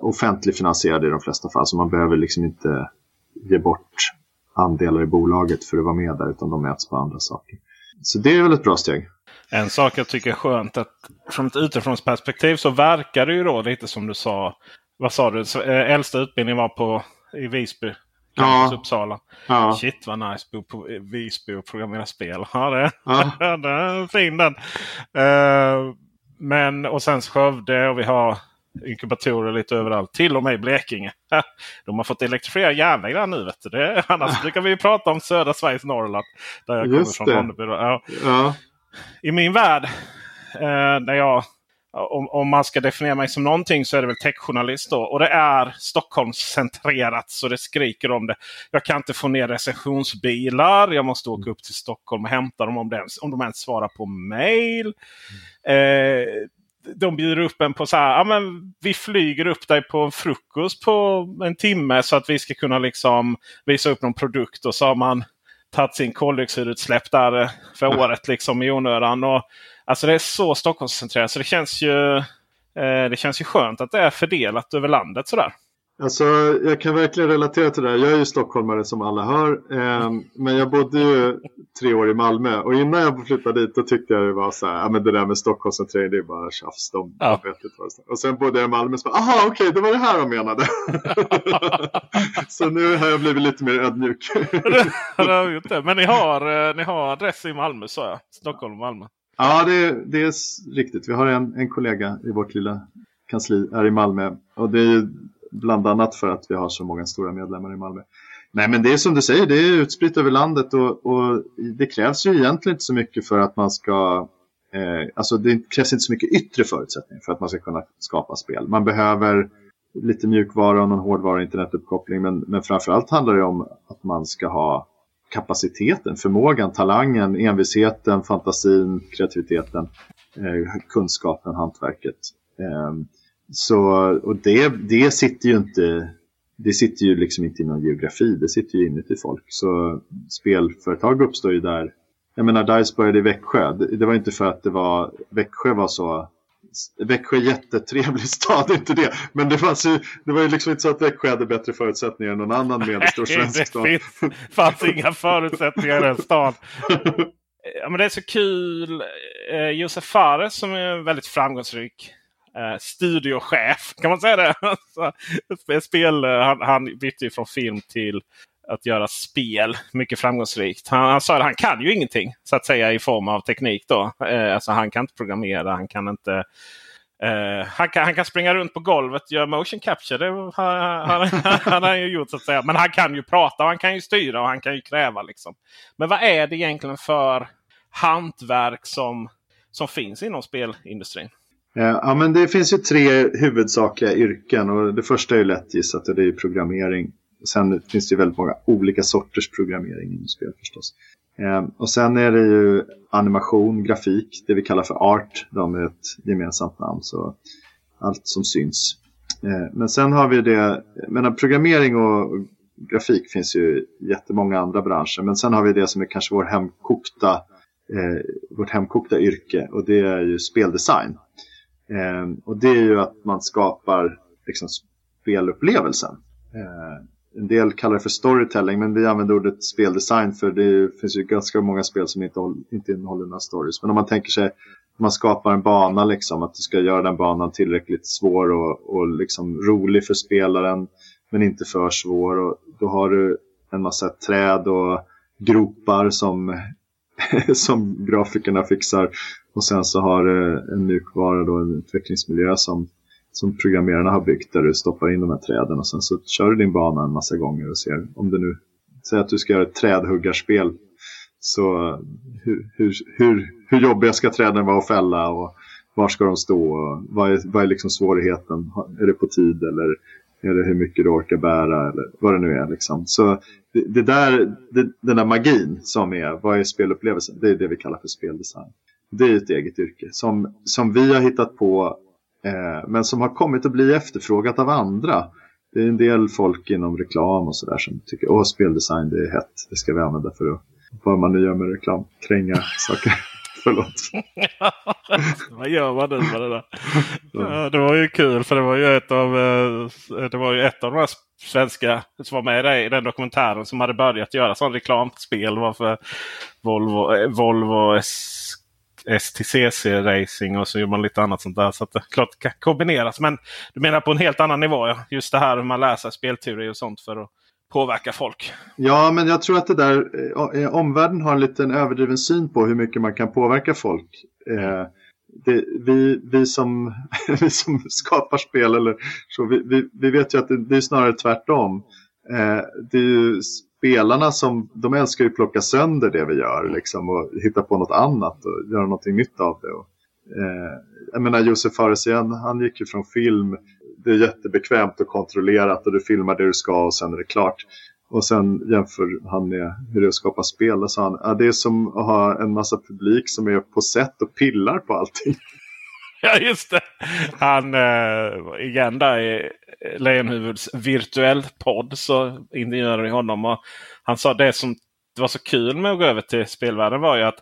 offentligfinansierade i de flesta fall så man behöver liksom inte ge bort andelar i bolaget för att vara med där utan de mäts på andra saker. Så det är väl ett bra steg. En sak jag tycker är skönt att från ett utifrånsperspektiv så verkar det ju då lite som du sa. Vad sa du? Eh, äldsta utbildningen var på i Visby. Ja. Uppsala. Ja. Shit vad nice bo på Visby och programmera spel. Ja, det, [LAUGHS] ja. det är fin den. Uh, men och sen Skövde och vi har inkubatorer lite överallt. Till och med i Blekinge. [LAUGHS] De har fått elektrifiera järnvägar nu. Vet du. Det, annars brukar vi prata om södra Sveriges Norrland. Där jag Just kommer från. Ja. ja. I min värld, eh, jag, om, om, man ska definiera mig som någonting så är det väl techjournalist. Då. Och det är Stockholmscentrerat så det skriker om det. Jag kan inte få ner recensionsbilar. Jag måste åka upp till Stockholm och hämta dem om, det, om de ens svarar på mail. Mm. Eh, de bjuder upp en på så här, ja, men vi flyger upp dig på en frukost på en timme så att vi ska kunna liksom visa upp någon produkt. Och så har man tagit sin koldioxidutsläpp där för mm. året liksom i onödan. Och, alltså det är så Stockholmscentrerat så det känns ju, eh, det känns ju skönt att det är fördelat över landet sådär. Alltså, jag kan verkligen relatera till det här. Jag är ju stockholmare som alla hör. Eh, men jag bodde ju tre år i Malmö och innan jag flyttade dit då tyckte jag det var så här, ja men det där med Stockholmscentrering det är bara tjafs. De, ja. vet inte vad det Och sen bodde jag i Malmö och så bara, aha okej okay, det var det här de menade. [LAUGHS] så nu har jag blivit lite mer ödmjuk. [LAUGHS] men ni har, eh, ni har adress i Malmö sa jag. Stockholm och Malmö. Ja det, det är riktigt. Vi har en, en kollega i vårt lilla kansli här i Malmö. Och det är ju bland annat för att vi har så många stora medlemmar i Malmö. Nej men det är som du säger, det är utspritt över landet och, och det krävs ju egentligen inte så mycket för att man ska eh, Alltså det krävs inte så mycket yttre förutsättningar för att man ska kunna skapa spel. Man behöver lite mjukvara och någon hårdvara internetuppkoppling men, men framförallt handlar det om att man ska ha kapaciteten, förmågan, talangen, envisheten, fantasin, kreativiteten, eh, kunskapen, hantverket. Eh, så, och det, det sitter ju inte det sitter ju liksom inte i någon geografi, det sitter ju inuti folk. Så spelföretag uppstår ju där. Jag menar, DICE började i Växjö. Det, var inte för att det var, Växjö var så Växjö är jättetrevlig stad, [LAUGHS] inte det. Men det, fanns ju, det var ju liksom inte så att Växjö hade bättre förutsättningar än någon annan medelstor svensk stad. Det finns, fanns inga förutsättningar i den stan. [LAUGHS] Ja, men det är så kul. Eh, Josef Fares som är väldigt framgångsrik eh, studiochef. Kan man säga det? [LAUGHS] Alltså, spel, eh, han, han bytte ju från film till att göra spel mycket framgångsrikt. Han, han sa att han kan ju ingenting så att säga i form av teknik. då. Eh, alltså han kan inte programmera, han kan inte Uh, han, kan, han kan springa runt på golvet och göra motion capture. Det har han, [LAUGHS] han, har ju gjort så att säga. Men han kan ju prata och han kan ju styra och han kan ju kräva. Liksom. Men vad är det egentligen för hantverk som, som finns inom spelindustrin? Eh, ja, men det finns ju tre huvudsakliga yrken och det första är ju lätt gissat och det är programmering. Sen finns det ju väldigt många olika sorters programmering inom spel förstås. Eh, och sen är det ju animation, grafik, det vi kallar för art. De är ett gemensamt namn, så allt som syns. Eh, men sen har vi det, men programmering och grafik finns ju jättemånga andra branscher. Men sen har vi det som är kanske vår hemkokta, vårt hemkokta yrke och det är ju speldesign. Eh, och det är ju att man skapar liksom, spelupplevelsen. Eh, en del kallar det för storytelling men vi använder ordet speldesign för det finns ju ganska många spel som inte, inte innehåller några stories. Men om man tänker sig att man skapar en bana, liksom, att du ska göra den banan tillräckligt svår och, och liksom rolig för spelaren men inte för svår. Och då har du en massa träd och gropar som, [LAUGHS] som grafikerna fixar och sen så har du en mjukvara, då, en utvecklingsmiljö som, som programmerarna har byggt där du stoppar in de här träden och sen så kör du din bana en massa gånger och ser om du nu, säg att du ska göra ett trädhuggarspel så hur, hur, hur, hur jobbiga ska träden vara att fälla och var ska de stå och vad är, vad är liksom svårigheten? Är det på tid eller är det hur mycket du orkar bära eller vad det nu är. Liksom. Så det, det där, det, den där magin som är, vad är spelupplevelsen? Det är det vi kallar för speldesign. Det är ett eget yrke som, som vi har hittat på eh, men som har kommit att bli efterfrågat av andra. det är en del folk inom reklam och sådär som tycker att speldesign det är hett. Det ska vi använda för att, vad man nu gör med reklam, kränga saker. [LAUGHS] Förlåt. [LAUGHS] Vad gör man nu med det där? [LAUGHS] Ja, det var ju kul för det var ju ett av, eh, det var ju ett av de här svenska som var med i den dokumentären som hade börjat göra sån reklamspel. var för Volvo, eh, Volvo S, STCC Racing och så gör man lite annat sånt där. Så att det klart kan kombineras. Men du menar på en helt annan nivå. Ja. Just det här hur man läser spelteori och sånt för att påverka folk. Ja, men jag tror att det där eh, omvärlden har en liten överdriven syn på hur mycket man kan påverka folk. Eh, det, vi, vi, som, [LAUGHS] vi som skapar spel, eller så, vi, vi, vi vet ju att det, det är snarare tvärtom. Eh, det är ju spelarna som, de älskar ju att plocka sönder det vi gör liksom, och hitta på något annat och göra någonting nytt av det. Och, eh, jag menar Josef Fares igen, han gick ju från film det är jättebekvämt och kontrollerat och du filmar det du ska och sen är det klart. Och sen jämför han med hur det är att skapa spel och sa han, ja, det är som att ha en massa publik som är på sätt och pillar på allting. [LAUGHS] Ja just det. Han eh, äh, igen där i Lejonhuvuds virtuell podd så intervjuade vi honom. Och han sa det som var så kul med att gå över till spelvärlden var ju att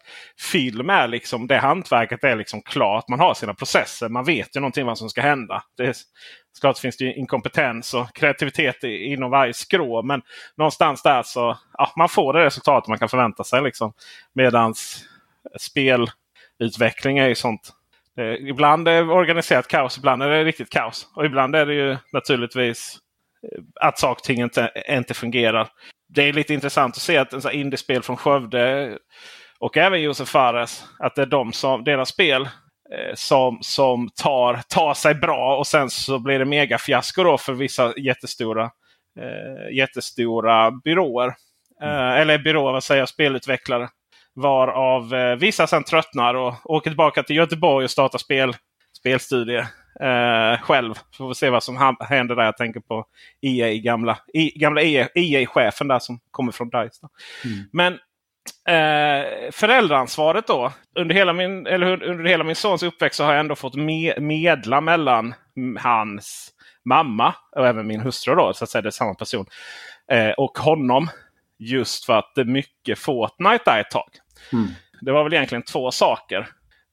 film är liksom det hantverket är liksom klart. Man har sina processer. Man vet ju någonting vad som ska hända. Det är, såklart finns det inkompetens och kreativitet inom varje skrå. Men någonstans där så ja, man får det resultat man kan förvänta sig. Liksom. Medans spelutveckling är ju sånt. Det, ibland är det organiserat kaos, ibland är det riktigt kaos. Och ibland är det ju naturligtvis att saker och ting inte, inte fungerar det är lite intressant att se att en indiespel från Skövde och även Josef Fares. Att det är de som, deras spel eh, som, som tar, tar sig bra och sen så blir det megafiasko då för vissa jättestora, eh, jättestora byråer. Eh, eller byråer, vad säger jag, spelutvecklare. Varav eh, vissa sen tröttnar och åker tillbaka till Göteborg och startar spel, spelstudier eh, själv. Får vi se vad som händer där. Jag tänker på EA, gamla, e, gamla EA-chefen där som kommer från DICE. Mm. Men eh, föräldraansvaret då. Under hela, min, eller under hela min sons uppväxt så har jag ändå fått me medla mellan hans mamma och även min hustru. Då, så att säga det är samma person. Eh, och honom. Just för att det är mycket Fortnite där ett tag. Mm. Det var väl egentligen två saker.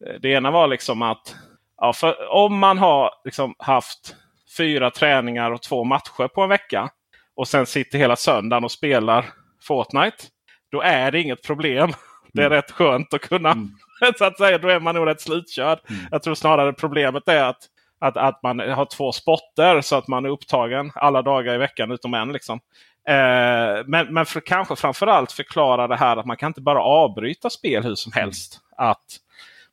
Eh, det ena var liksom att Ja, om man har liksom haft fyra träningar och två matcher på en vecka. Och sen sitter hela söndagen och spelar Fortnite. Då är det inget problem. [LAUGHS] Det är mm. rätt skönt att kunna. Mm. [LAUGHS] så att säga, då är man nog rätt slutkörd. Mm. Jag tror snarare problemet är att, att, att man har två spotter så att man är upptagen alla dagar i veckan utom en. Liksom. Eh, men men för, kanske framförallt förklara det här att man kan inte bara avbryta spel hur som helst. Att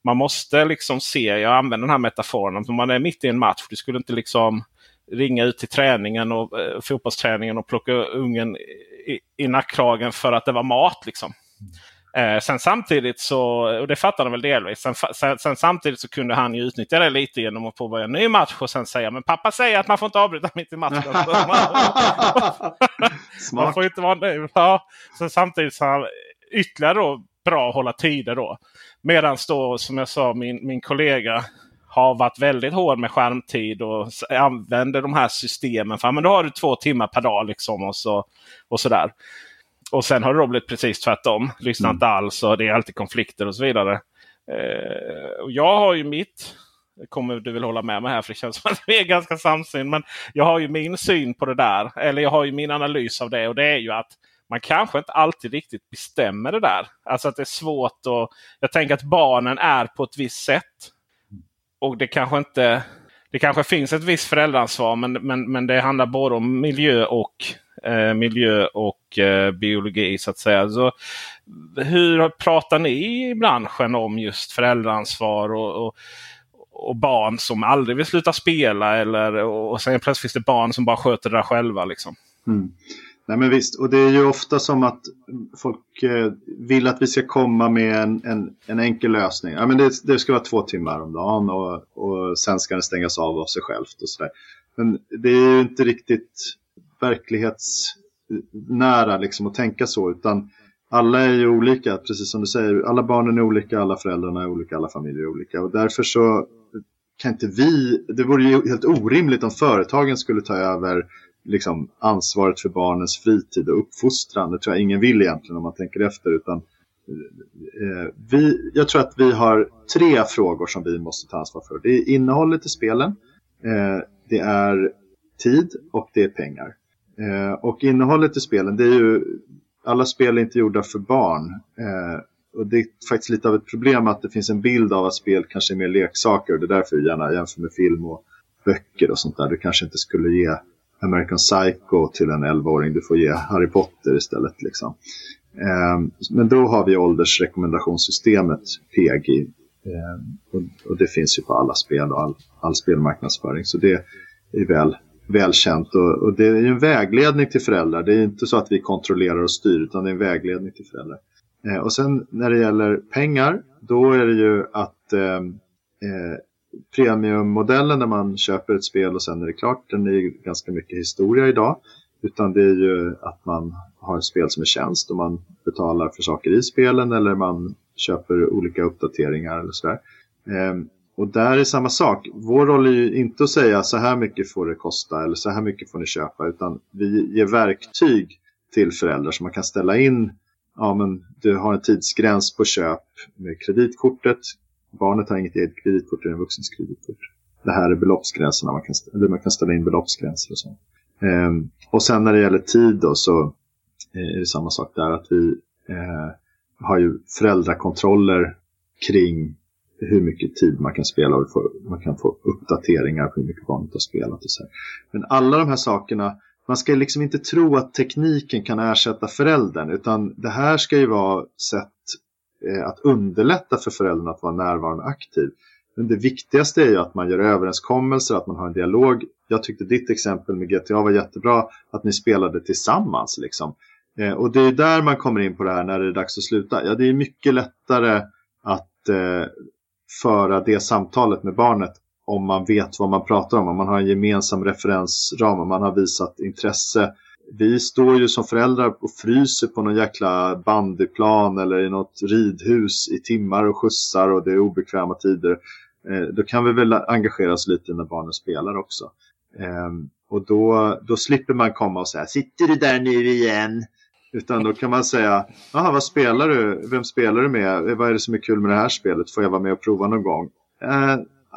man måste liksom se, jag använder den här metaforen, att man är mitt i en match. Du skulle inte liksom ringa ut till träningen och eh, fotbollsträningen och plocka ungen i, i nackkragen för att det var mat. liksom. Eh, sen samtidigt så, och det fattar han väl delvis. Sen, sen, sen, samtidigt så kunde han ju utnyttja det lite genom att påbörja en ny match och sen säga men pappa säger att man får inte avbryta mitt i matchen. [LAUGHS] [LAUGHS] man får inte vara nu. Ja. Sen samtidigt så han ytterligare då bra att hålla tider då. Medan då som jag sa min, min kollega har varit väldigt hård med skärmtid och använder de här systemen. För men då har du två timmar per dag liksom och, så, och sådär. Och sen har det då blivit precis tvärtom. Lyssnar mm. inte alls och det är alltid konflikter och så vidare. Eh, och jag har ju mitt, kommer du väl hålla med mig här för det känns som att vi är ganska samsyn. Men jag har ju min syn på det där. Eller jag har ju min analys av det och det är ju att man kanske inte alltid riktigt bestämmer det där. Alltså att det är svårt att... Jag tänker att barnen är på ett visst sätt. Och det kanske inte... Det kanske finns ett visst föräldraansvar men, men, men det handlar både om miljö och Eh, miljö och eh, biologi så att säga. Så, hur pratar ni i branschen om just föräldraansvar och, och, och barn som aldrig vill sluta spela? Eller, och, sen plötsligt finns det barn som bara sköter det där själva. Liksom. Mm. Nej men visst, och det är ju ofta som att folk eh, vill att vi ska komma med en, en, en enkel lösning. Ja, men det, det, ska vara två timmar om dagen och, och sen ska den stängas av av sig självt och sådär. Men det är ju inte riktigt verklighetsnära liksom att tänka så utan alla är ju olika, precis som du säger. Alla barnen är olika, alla föräldrarna är olika, alla familjer är olika och därför så kan inte vi, det vore ju helt orimligt om företagen skulle ta över liksom, ansvaret för barnens fritid och uppfostran. Det tror jag ingen vill egentligen om man tänker efter. Utan, eh, vi, jag tror att vi har tre frågor som vi måste ta ansvar för. Det är innehållet i spelen, eh, det är tid och det är pengar. Eh, och innehållet i spelen, det är ju alla spel är inte gjorda för barn. Eh, och det är faktiskt lite av ett problem att det finns en bild av att spel kanske är mer leksaker. Och det är därför jag gärna jämför med film och böcker och sånt där. Du kanske inte skulle ge American Psycho till en 11-åring. Du får ge Harry Potter istället. Liksom. Eh, men då har vi åldersrekommendationssystemet PG. Eh, och, och, det finns ju på alla spel och all, all spelmarknadsföring. Så det är väl välkänt och, och, det är en vägledning till föräldrar. Det är inte så att vi kontrollerar och styr utan det är en vägledning till föräldrar. Eh, och sen när det gäller pengar, då är det ju att eh, eh, premiummodellen när man köper ett spel och sen är det klart, den är ganska mycket historia idag. Utan det är ju att man har ett spel som är tjänst och man betalar för saker i spelen eller man köper olika uppdateringar eller sådär. Eh, och där är samma sak. Vår roll är ju inte att säga så här mycket får det kosta eller så här mycket får ni köpa utan vi ger verktyg till föräldrar som man kan ställa in. Ja, men du har en tidsgräns på köp med kreditkortet. Barnet har inget eget kreditkort, det är en vuxens kreditkort. Det här är beloppsgränserna, man kan, ställa, man kan ställa in beloppsgränser och så. Ehm, och sen när det gäller tid då så eh, är det samma sak där att vi eh, har ju föräldrakontroller kring hur mycket tid man kan spela och man kan få uppdateringar på hur mycket barnet har spelat. Och så här. Men alla de här sakerna, man ska liksom inte tro att tekniken kan ersätta föräldern utan det här ska ju vara sätt eh, att underlätta för föräldern att vara närvarande och aktiv. Men det viktigaste är ju att man gör överenskommelser, att man har en dialog. Jag tyckte ditt exempel med GTA var jättebra, att ni spelade tillsammans. Liksom. Eh, och det är där man kommer in på det här när det är dags att sluta. Ja, det är mycket lättare att eh, föra det samtalet med barnet om man vet vad man pratar om, om man har en gemensam referensram, om man har visat intresse. Vi står ju som föräldrar och fryser på någon jäkla bandyplan eller i något ridhus i timmar och skjutsar och det är obekväma tider. Eh, då kan vi väl engagera oss lite när barnen spelar också. Ehm, och då, då slipper man komma och säga Sitter du där nu igen? Utan då kan man säga, Jaha, vad spelar du? Vem spelar du med? Vad är det som är kul med det här spelet? Får jag vara med och prova någon gång? Eh,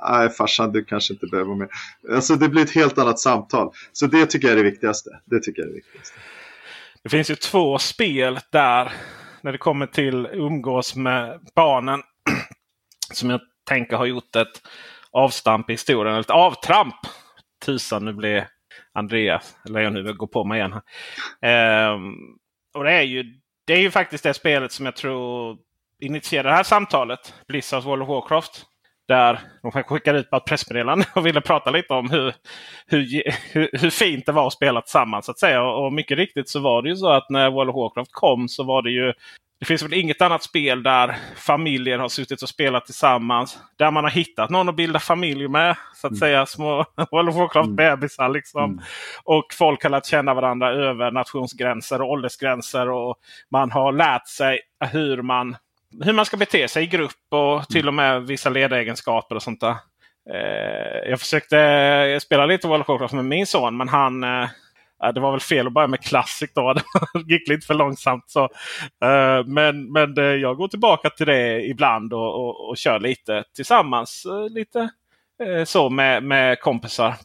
nej, farsan, du kanske inte behöver vara med. Alltså det blir ett helt annat samtal. Så det tycker jag är det viktigaste. Det tycker jag är det viktigaste. Det finns ju två spel där när det kommer till umgås med barnen. [CLEARS THROAT] Som jag tänker har gjort ett avstamp i historien. Eller ett avtramp. Tusan, nu blir Andreas Lejonhuvud går på mig igen. Eh, och det är ju det är ju faktiskt det spelet som jag tror initierade det här samtalet. Blizzards World of Warcraft. Där de skickade ut ett pressmeddelande och ville prata lite om hur, hur, hur, hur, fint det var att spela tillsammans. Så att säga. Och mycket riktigt så var det ju så att när World of Warcraft kom så var det ju det finns väl inget annat spel där familjer har suttit och spelat tillsammans. Där man har hittat någon att bilda familj med. Så att mm. säga små [LAUGHS] World of Warcraft-bebisar. Mm. Liksom. Mm. Och folk har lärt känna varandra över nationsgränser och åldersgränser. Och man har lärt sig hur man, hur man ska bete sig i grupp och till och med vissa ledegenskaper och sånt där. Eh, jag försökte spela lite World of Warcraft med min son men han eh, Äh, det var väl fel att börja med Classic då. [LAUGHS] Det gick lite för långsamt. Så. Äh, men, men jag går tillbaka till det ibland och, och, och kör lite tillsammans. Äh, lite så med, med kompisar.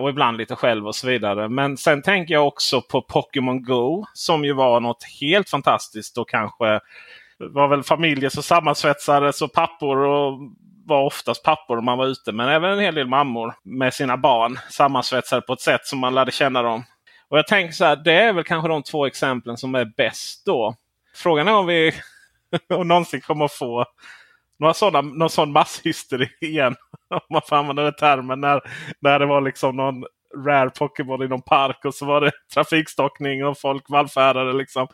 Och ibland lite själv och så vidare. Men sen tänker jag också på Pokémon Go. Som ju var något helt fantastiskt och kanske var väl familjer som sammansvetsades och pappor och var oftast pappor om man var ute. Men även en hel del mammor med sina barn sammansvetsade på ett sätt som man lärde känna dem. Och jag tänker så här, det är väl kanske de två exemplen som är bäst då. Frågan är om vi [LAUGHS] om någonsin kommer att få några sådana, någon sån masshysteri igen. [LAUGHS] Om man får använda den termen. När, när det var liksom någon rare Pokémon i någon park och så var det [LAUGHS] trafikstockning och folk vallfärdade. Liksom.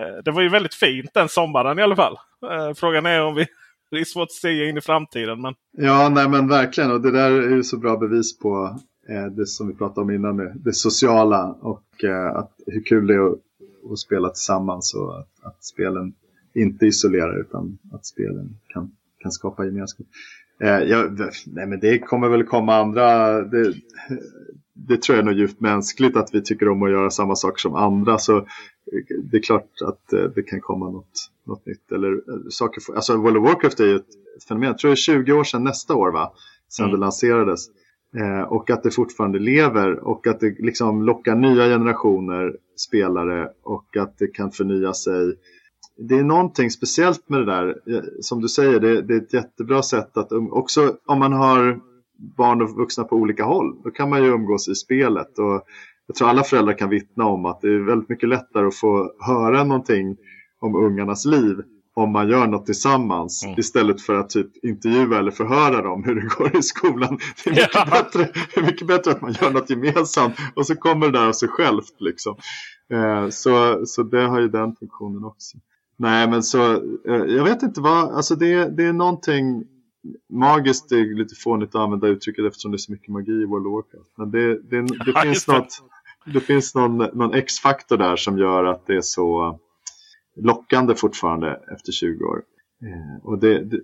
Eh, det var ju väldigt fint den sommaren i alla fall. Eh, frågan är om vi det är svårt att säga in i framtiden. Men... Ja, nej men verkligen. Och det där är ju så bra bevis på det som vi pratade om innan, det, det sociala och eh, att, hur kul det är att, att spela tillsammans och att, att, spelen inte isolerar utan att spelen kan, kan skapa gemenskap. Eh, ja, nej, men det kommer väl komma andra. Det, det tror jag är nog djupt mänskligt att vi tycker om att göra samma saker som andra. Så det är klart att eh, det kan komma något, något nytt. Eller, eh, saker, alltså World of Warcraft är ju ett fenomen. Jag tror det är 20 år sedan nästa år va? Sedan mm. det lanserades. Eh, och att det fortfarande lever och att det liksom lockar nya generationer spelare och att det kan förnya sig. Det är någonting speciellt med det där. Eh, som du säger, det, det är ett jättebra sätt att um, också om man har barn och vuxna på olika håll. Då kan man ju umgås i spelet. Och jag tror alla föräldrar kan vittna om att det är väldigt mycket lättare att få höra någonting om ungarnas liv om man gör något tillsammans mm. istället för att typ intervjua eller förhöra dem hur det går i skolan. Det är mycket, ja. bättre, det mycket bättre att man gör något gemensamt och så kommer det där av sig självt. Liksom. Eh, så, så det har ju den funktionen också. Nej men så, eh, jag vet inte vad, alltså det, det är någonting magiskt, det är lite fånigt att använda uttrycket eftersom det är så mycket magi i World of Warcraft. Men det, det, det ja, finns, något, det finns någon, någon X-faktor där som gör att det är så lockande fortfarande efter 20 år. Eh, och det, det,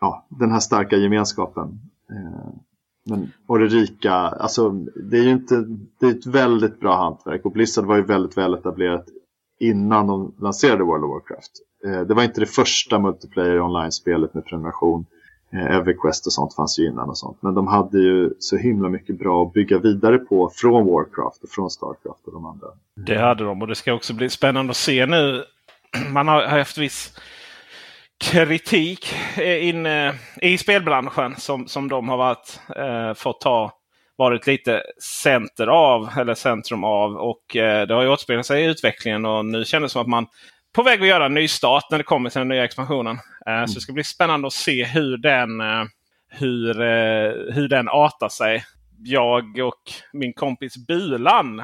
ja, den här starka gemenskapen. Eh, men, och det rika, alltså det är ju inte, det är ett väldigt bra hantverk och Blizzard var ju väldigt väl etablerat innan de lanserade World of Warcraft. Eh, det var inte det första multiplayer online-spelet med prenumeration. Eh, Everquest och sånt fanns ju innan och sånt. Men de hade ju så himla mycket bra att bygga vidare på från Warcraft och från Starcraft och de andra. Det hade de och det ska också bli spännande att se nu [CLEARS THROAT] man har haft viss kritik inne eh, i spelbranschen som, som de har varit, eh, fått ta varit lite center av eller centrum av. Och eh, det har ju återspeglat sig i utvecklingen och nu känns det som att man på väg att göra en ny start när det kommer till den nya expansionen. Eh, mm. Så det ska bli spännande att se hur den, eh, hur, eh, hur den artar sig. Jag och min kompis Bulan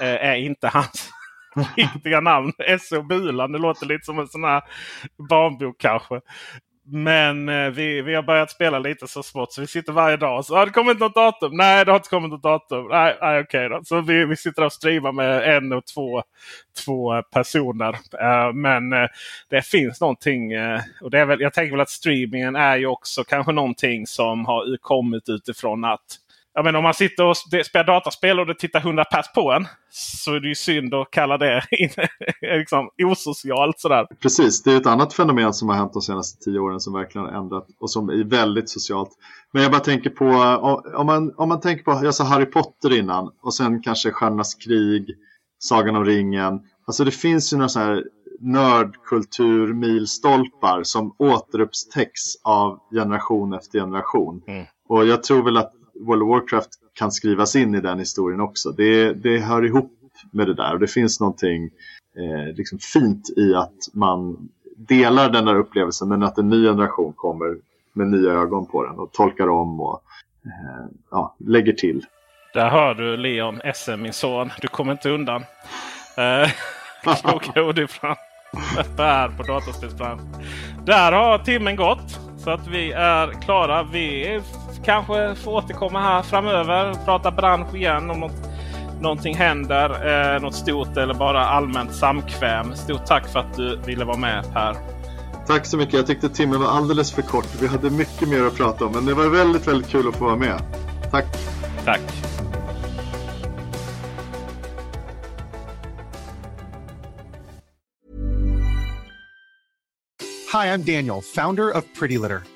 eh, är inte hans [LAUGHS] riktiga namn. S.O. Bulan. Det låter lite som en sån här barnbok kanske. Men eh, vi, vi har börjat spela lite så smått så vi sitter varje dag. och Så har det kommit något datum? Nej, det har inte kommit något datum. Nej, nej okej då. Så vi, vi sitter och streamar med en och två, två personer. Uh, men uh, det finns någonting. Uh, och det är väl, jag tänker väl att streamingen är ju också kanske någonting som har kommit utifrån att jag menar, om man sitter och spelar dataspel och det tittar 100 pers på en. Så är det ju synd att kalla det [LAUGHS] liksom, osocialt. Sådär. Precis, det är ett annat fenomen som har hänt de senaste tio åren som verkligen har ändrat och som är väldigt socialt. Men jag bara tänker på, om man, om man tänker på, jag sa Harry Potter innan och sen kanske Stjärnornas krig, Sagan om ringen. Alltså det finns ju några sådana här nördkultur milstolpar som återupptäcks av generation efter generation. Mm. Och jag tror väl att World of Warcraft kan skrivas in i den historien också. Det, det hör ihop med det där och det finns någonting eh, liksom fint i att man delar den där upplevelsen men att en ny generation kommer med nya ögon på den och tolkar om och eh, ja, lägger till. Där hör du Leon SM, min son. Du kommer inte undan. Eh, Kloka ord ifrån här på Dataspelsbranschen. Där har timmen gått. Så att vi är klara. Vi kanske får återkomma här framöver. Prata bransch igen om något, någonting händer. Eh, något stort eller bara allmänt samkväm. Stort tack för att du ville vara med Per. Tack så mycket. Jag tyckte timmen var alldeles för kort. Vi hade mycket mer att prata om. Men det var väldigt, väldigt kul att få vara med. Tack. Tack. Hi, I'm Daniel, founder of Pretty Litter.